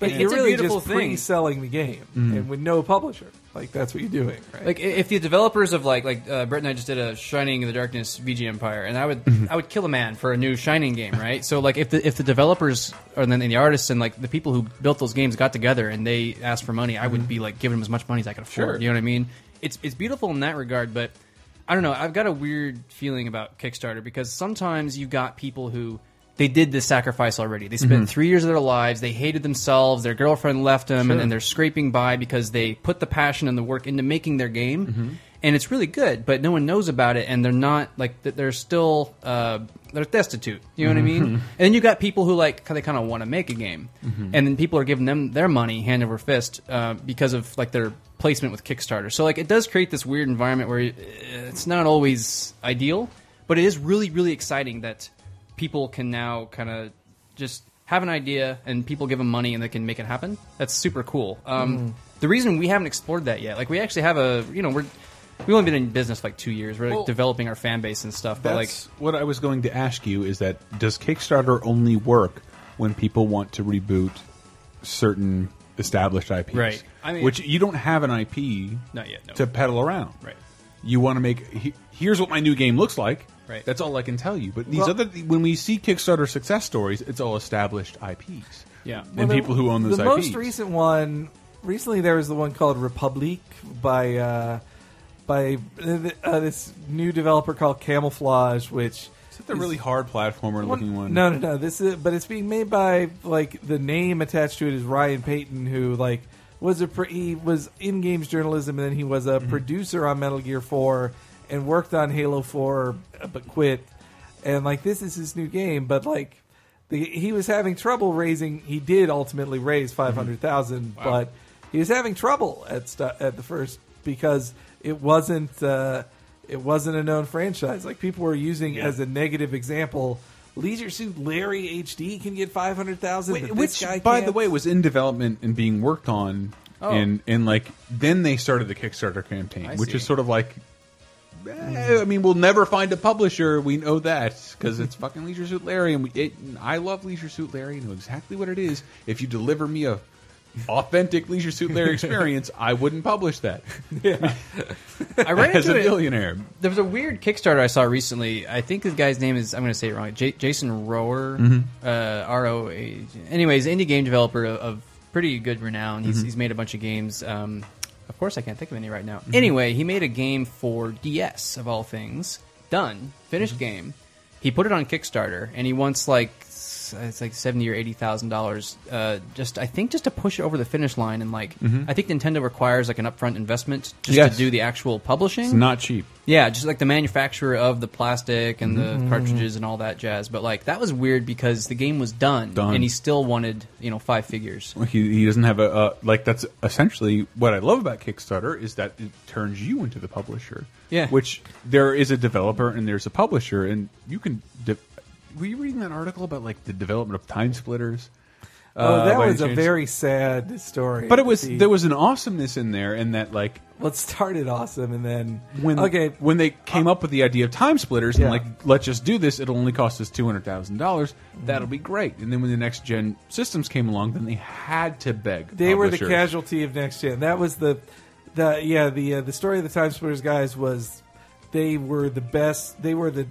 But It's you're a really beautiful just thing. pre-selling the game, Mhm. and with no publisher. Like that's what you're doing, right? Like if the developers of like like uh, Brett and I just did a Shining in the Darkness VG Empire, and I would Mm-hmm. I would kill a man for a new Shining game, right? So like if the if the developers or then the artists and like the people who built those games got together and they asked for money, I would be like giving them as much money as I could afford. Sure. You know what I mean? It's it's beautiful in that regard, but I don't know. I've got a weird feeling about Kickstarter because sometimes you've got people who they did this sacrifice already. They spent Mhm. three years of their lives. They hated themselves. Their girlfriend left them, Sure. and, and they're scraping by because they put the passion and the work into making their game. Mm-hmm. and it's really good, but no one knows about it, and they're not like they're still uh, they're destitute. You know what I mean? Mhm. And then you got people who like they kind of want to make a game, Mhm. and then people are giving them their money hand over fist uh, because of like their placement with Kickstarter. So like it does create this weird environment where it's not always ideal, but it is really really exciting that people can now kind of just have an idea and people give them money and they can make it happen. That's super cool. Um, Mhm. The reason we haven't explored that yet, like we actually have a, you know, we're we've only been in business for like two years. We're like, developing our fan base and stuff. But like, what I was going to ask you is that does Kickstarter only work when people want to reboot certain established IPs? Right. I mean- Which you don't have an IP Not yet, no. to peddle around. Right. You want to make here's what my new game looks like. Right. That's all I can tell you. But these Well- other when we see Kickstarter success stories, it's all established IPs. Yeah. And Well, the- people who own those IPs. the IPs. most recent one recently there was the one called Republique by uh, by uh, uh, this new developer called Camouflaj, which Is it the really hard platformer looking one? No, no, no. This is, but it's being made by like the name attached to it is Ryan Payton, who like was a pre- he was in games journalism, and then he was a Mm-hmm. producer on Metal Gear Four and worked on Halo Four, but quit. And like this is his new game, but like the, he was having trouble raising. He did ultimately raise five hundred thousand, Mm-hmm. Wow. but he was having trouble at stu- at the first because it wasn't uh, it wasn't a known franchise. Like people were using as a negative example. Leisure Suit Larry HD can get five hundred thousand. Wait, which, by the way, was in development and being worked on, Oh. and and like then they started the Kickstarter campaign, I which see. is sort of like. Eh, I mean, we'll never find a publisher. We know that because it's fucking Leisure Suit Larry, and we. It, I love Leisure Suit Larry. I know exactly what it is. If you deliver me a authentic Leisure Suit Larry experience, I wouldn't publish that. I ran as into a it- billionaire. There was a weird Kickstarter I saw recently. I think the guy's name is I'm going to say it wrong. J- Jason Rohrer, Mhm. uh, R O A. Anyways, indie game developer of, of pretty good renown. He's, Mhm. he's made a bunch of games. Um, of course, I can't think of any right now. Mm-hmm. Anyway, he made a game for DS of all things. Done, finished Mm-hmm. game. He put it on Kickstarter, and he wants like s- it's like seventy or eighty thousand dollars. Uh, just I think just to push it over the finish line, and like Mhm. I think Nintendo requires like an upfront investment just Yes. to do the actual publishing. It's not cheap. Yeah, just like the manufacturer of the plastic and the Mhm. cartridges and all that jazz. But like that was weird because the game was done, Done. and he still wanted you know five figures. Well, He, he doesn't have a uh, like. That's essentially what I love about Kickstarter is that it turns you into the publisher. Yeah. Which there is a developer and there's a publisher, and you can. De were you reading that article about like the development of Time Splitters? Oh, Uh, that was a very sad story. But it was The- there was an awesomeness in there, and that like well, it started awesome, and then when okay, when they came up with the idea of time splitters Yeah. and like let's just do this it'll only cost us two hundred thousand dollars that'll be great and then when the next gen systems came along then they had to beg they were the casualty of next gen. That was the the yeah the uh, the story of the Time Splitters guys was they were the best. They were the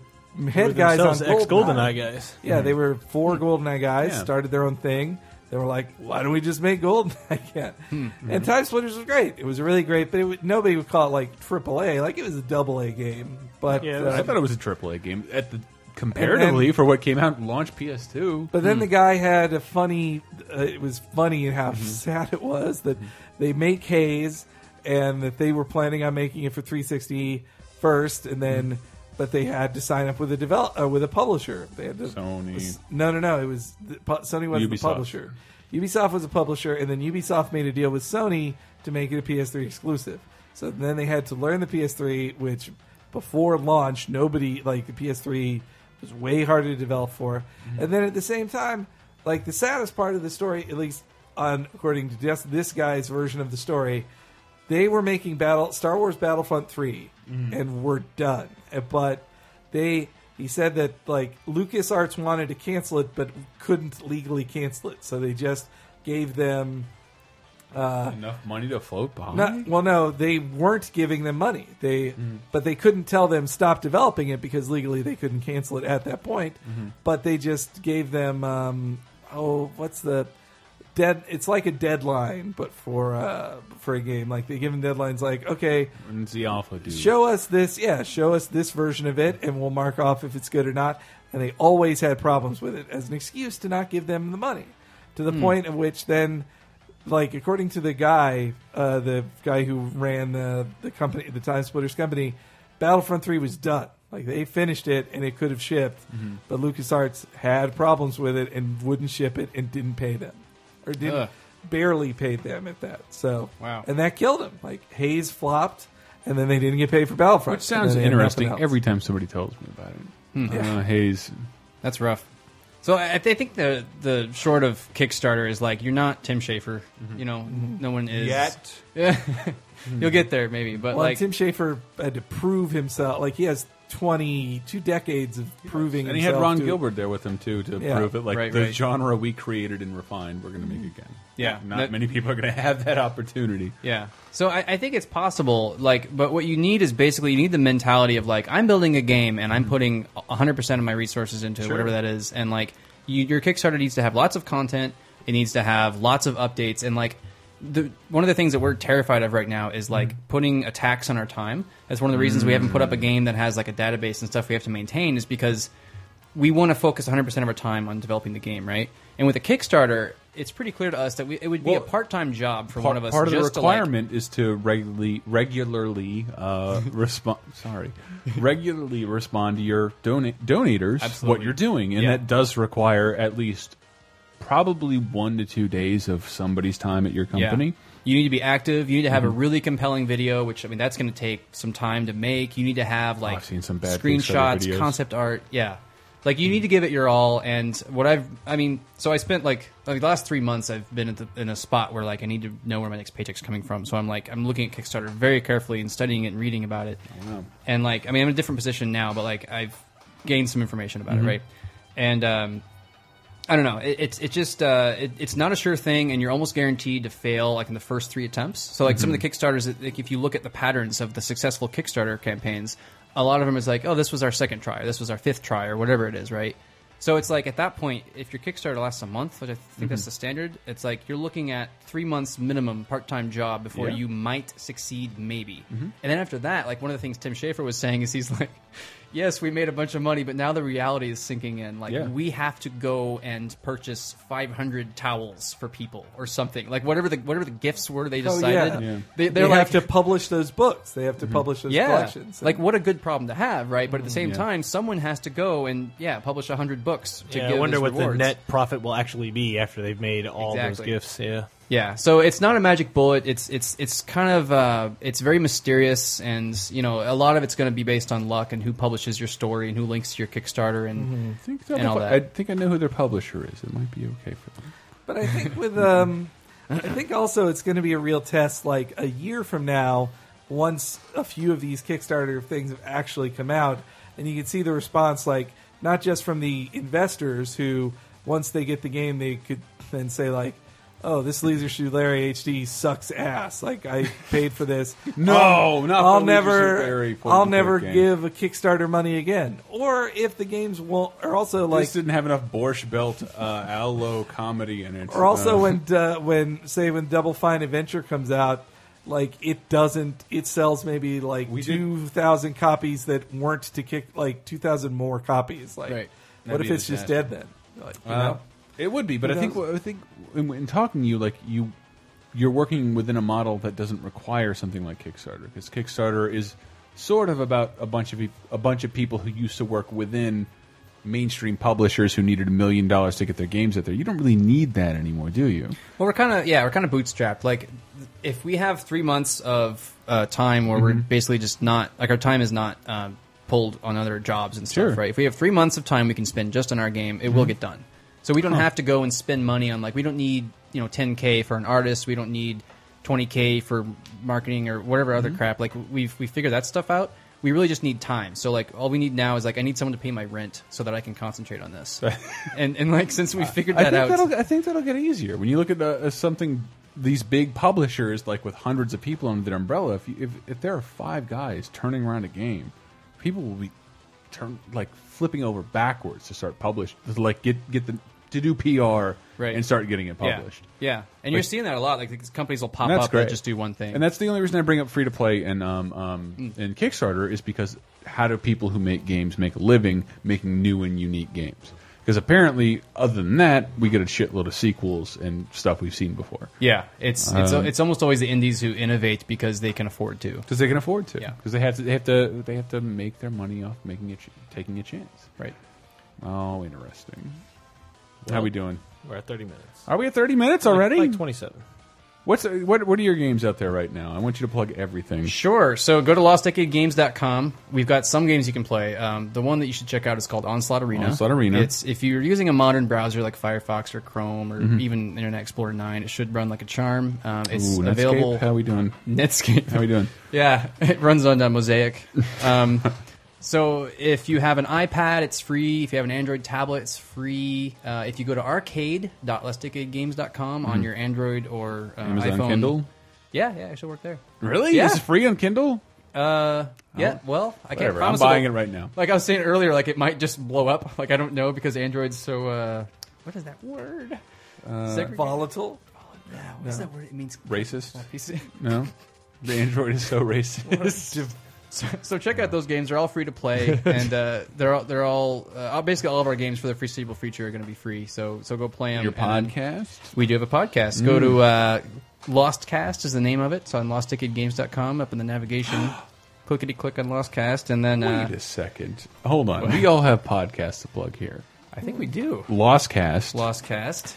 head guys on ex-GoldenEye GoldenEye guys. Yeah, they were four GoldenEye guys. Yeah. Started their own thing. They were like, why don't we just make GoldenEye again? Hmm. And Time Splitters was great. It was really great, but it, would- nobody would call it like AAA. Like it was a double A game. But uh, I thought it was a AAA game at the comparatively for what came out and launched PS2 But Hmm. then the guy had a funny. Uh, it was funny how Mm-hmm. sad it was that they make Haze, and that they were planning on making it for 360 first, and then Mm-hmm. But they had to sign up with a develop uh, with a publisher. They had to Sony. No, no, no. It was the, Sony wasn't the publisher. Ubisoft was a publisher, and then Ubisoft made a deal with Sony to make it a PS3 exclusive. So then they had to learn the PS3, which before launch, nobody like the PS3 was way harder to develop for. And then at the same time, like the saddest part of the story, at least on according to just this guy's version of the story, they were making battle Star Wars Battlefront 3 Mhm. and were done. But they he said that like LucasArts wanted to cancel it but couldn't legally cancel it. So they just gave them uh, enough money to float by not, well, no, they weren't giving them money. They, Mm. but they couldn't tell them stop developing it because legally they couldn't cancel it at that point. Mhm. But they just gave them, um, oh, what's the dead? It's like a deadline, but for uh, for a game. Like they give them deadlines, like okay, the alpha show us this, yeah, show us this version of it, and we'll mark off if it's good or not. And they always had problems with it as an excuse to not give them the money, to the Hmm. point of which then like according to the guy, uh, the guy who ran the the company, the Time Splitters company, Battlefront Three was done. Like they finished it and it could have shipped, Mhm. but LucasArts had problems with it and wouldn't ship it and didn't pay them, or didn't Ugh. barely paid them at that. So Wow. and that killed him. Like Haze flopped, and then they didn't get paid for Battlefront. Which sounds and then they had interesting every time somebody tells me about it. Hmm. Uh, Haze. That's rough. So I, I think the the short of Kickstarter is like you're not Tim Schafer. You know, no one is Yet. Yeah, you'll get there maybe, but well, like Tim Schafer had to prove himself. Like he has twenty two decades of proving. And he had Ron to- Gilbert there with him too to Yeah. prove it. Like Right, the right. genre we created and refined, we're going to make mm-hmm. again. Yeah. not That- many people are going to have that opportunity. Yeah. So I, I think it's possible. Like, but what you need is basically you need the mentality of like I'm building a game and I'm mm-hmm. putting 100 percent of my resources into Sure. whatever that is, and like you, your Kickstarter needs to have lots of content. It needs to have lots of updates and like. The, one of the things that we're terrified of right now is like putting a tax on our time. That's one of the reasons we haven't put up a game that has like a database and stuff we have to maintain is because we want to focus 100% of our time on developing the game, right? And with a Kickstarter, it's pretty clear to us that we, it would be Well, a part-time job for part, one of us. part of the just to, like- requirement is to regularly regularly uh, respond. Sorry, regularly respond to your donate donators what you're doing, and Yeah. that does require at least probably one to two days of somebody's time at your company. Yeah. You need to be active. You need to have a Mhm. really compelling video, which I mean that's going to take some time to make. You need to have like seen some bad screenshots, concept art. Yeah, like you need to give it your all. And what I've, I mean, so I spent like like the last three months I've been at the, in a spot where like I need to know where my next paycheck's coming from. So I'm like I'm looking at Kickstarter very carefully and studying it and reading about it. wow. And like I mean I'm in a different position now, but like I've gained some information about Mhm. it, right? And um, I don't know. It, it's it's just uh, it, it's not a sure thing, and you're almost guaranteed to fail like in the first three attempts. So like some of the Kickstarters, like if you look at the patterns of the successful Kickstarter campaigns, a lot of them is like, oh, this was our second try, or this was our fifth try, or whatever it is, right? So it's like at that point, if your Kickstarter lasts a month, which I think that's Mhm. the standard, it's like you're looking at three months minimum part time job before Yeah. you might succeed, maybe. Mhm. And then after that, like one of the things Tim Schafer was saying is he's like, yes, we made a bunch of money, but now the reality is sinking in. Like Yeah. we have to go and purchase 500 towels for people or something. Like whatever the whatever the gifts were they Oh, decided. yeah. They, They, they're like have to publish those books. They have to mm-hmm. publish those yeah, collections. like what a good problem to have, right? But at the same mm-hmm. Yeah. time, someone has to go and yeah, publish hundred books to Yeah, give I wonder what rewards. the net profit will actually be after they've made all those gifts. Yeah. Yeah, so it's not a magic bullet. It's it's it's kind of uh, it's very mysterious, and you know a lot of it's going to be based on luck and who publishes your story and who links to your Kickstarter and I think, and all that. I think I know who their publisher is. It might be okay for them. But I think with um, I think also it's going to be a real test. Like a year from now, once a few of these Kickstarter things have actually come out, and you can see the response, like not just from the investors who, once they get the game, they could then say like. Oh, this Leisure Suit Larry HD sucks ass. Like I paid for this. No, I'll, not I'll never. I'll never game. give a Kickstarter money again. Or if the games won't, or also like this didn't have enough Borscht Belt uh, Allo comedy in it. or also Uh, when uh, when say when Double Fine Adventure comes out, like it doesn't it sells maybe like two thousand copies that weren't to kick like two thousand more copies. Like Right. what if it's just dead then? Like, you Uh, know? It would be, but Who I think? I think in, in talking to you, like you, you're working within a model that doesn't require something like Kickstarter because Kickstarter is sort of about a bunch of a bunch of people who used to work within mainstream publishers who needed a million dollars to get their games out there. You don't really need that anymore, do you? Well, we're kind of yeah, we're kind of bootstrapped. Like, if we have three months of uh, time where we're Mhm. basically just not like our time is not um, pulled on other jobs and stuff, Sure. right? If we have three months of time we can spend just on our game, it will Mhm. get done. So we don't Huh. have to go and spend money on like we don't need you know 10k for an artist, we don't need 20k for marketing or whatever other Mhm. crap. Like we've we figured that stuff out. We really just need time. So like all we need now is like I need someone to pay my rent so that I can concentrate on this. and and like since we figured that think out, I think that'll get easier when you look at uh, something. These big publishers, like with hundreds of people under their umbrella, if, you, if if there are five guys turning around a game, people will be turn like flipping over backwards to start publish, to like get get the to do PR Right. and start getting it published. Yeah, and you're seeing that a lot. Like these companies will pop up great. and just do one thing. And that's the only reason I bring up free to play and um, um, Mm. and Kickstarter is because how do people who make games make a living making new and unique games? Because apparently, other than that, we get a shitload of sequels and stuff we've seen before. Yeah, it's it's Um, it's almost always the indies who innovate because they can afford to. because they can afford to. Yeah. because they have to. They have to. They have to make their money off making ch taking a chance. Right. Oh, interesting. How Well, we doing? We're at 30 minutes. Are we at thirty minutes already? Like 27. What's what? What are your games out there right now? I want you to plug everything. Sure. So go to lostdecadegames.com. We've got some games you can play. Um, the one that you should check out is called Onslaught Arena. Onslaught Arena. It's if you're using a modern browser like Firefox or Chrome or Mhm. even Internet Explorer 9, it should run like a charm. Um, it's Ooh, Netscape? available. How we doing? Netscape. How we doing? Yeah, it runs on uh, Mosaic. Um, so if you have an iPad, it's free. If you have an Android tablet, it's free. Uh, if you go to arcade.lostdecadegames.com on Mhm. your Android or uh, Amazon iPhone, Kindle? Yeah, yeah, it should work there. Really? Yeah. This is free on Kindle? Uh, yeah. Oh, Well, I can't promise. I'm buying about- it right now. Like I was saying earlier, like it might just blow up. Like I don't know because Android's so. Uh, what is that word? Uh, Segregated? Volatile. Yeah. What's that word? It means Racist? No, the Android is so racist. So, so check out those games. They're all free to play, and uh, they're all, they're all uh, basically all of our games for the free stable feature are going to be free. So so go play them. Your podcast? We do have a podcast. Go Mm. to uh, Lostcast is the name of it. It's on lostdecadegames.com up in the navigation. Clickety click on Lostcast, and then uh, Wait a second. Hold on. We all have podcasts to plug here. I think we do. Lostcast. Lostcast.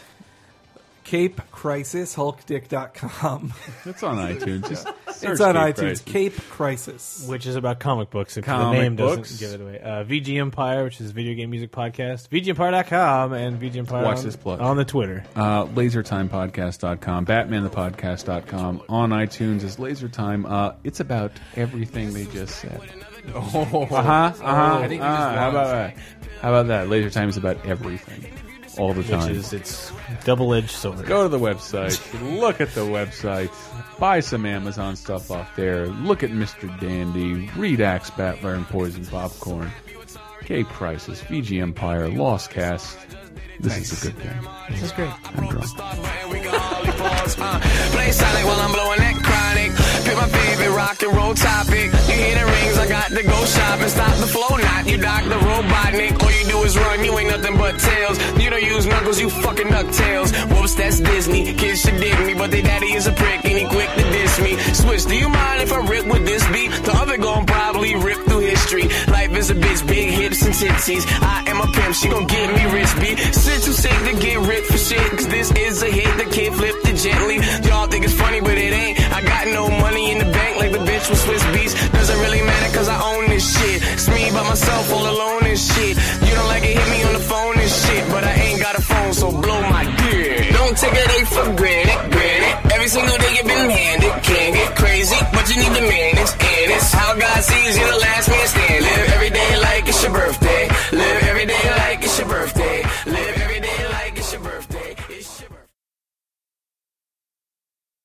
Cape Crisis, HulkDick.com. It's on iTunes. Just search it's on Cape iTunes. Crisis. Cape Crisis. Which is about comic books. If Comic the name books. doesn't give it away. Uh, VG Empire, which is a video game music podcast. VGEmpire.com and VG Empire Watch on, this plug. on the Twitter. Uh, LaserTimePodcast.com, BatmanThePodcast.com. On iTunes is LaserTime. Uh, it's about everything they just said. Oh. uh huh. Uh huh. I think how about that? How about that? Laser Time is about everything, all the Which time. is its double-edged sword. Go to the website. look at the website. Buy some Amazon stuff off there. Look at Mr. Dandy. Read Axe, Battler, and Poison Popcorn. Cape Crisis, VG Empire, Lostcast. This is a good game. This is great. I'm drunk. Pick my favorite rock and roll topic. You hear the rings, I got to go shopping. Stop the flow, not you, Dr. Robotnik. All you do is run, you ain't nothing but tails. You don't use knuckles, you fucking DuckTales. Whoops, that's Disney. Kids should dig me, but they daddy is a prick and he quick to diss me. Switch, do you mind if I rip with this beat? The other gon' probably rip through history. Life is a bitch, big hips and titties. I am a pimp, she gon' get me rich, B. Sit too sick to get ripped for shit, cause this is a hit that can't flip it gently. 40 in the bank like the bitch with Swizz Beatz. Doesn't really matter cause I own this shit. It's me by myself all alone and shit. You don't like it, hit me on the phone and shit. But I ain't got a phone, so blow my dick. Don't take a day for granted, granted. Every single day you've been handed. Can't get crazy, but you need to manage. And it's how God sees you the last man standing. Live every day like it's your birthday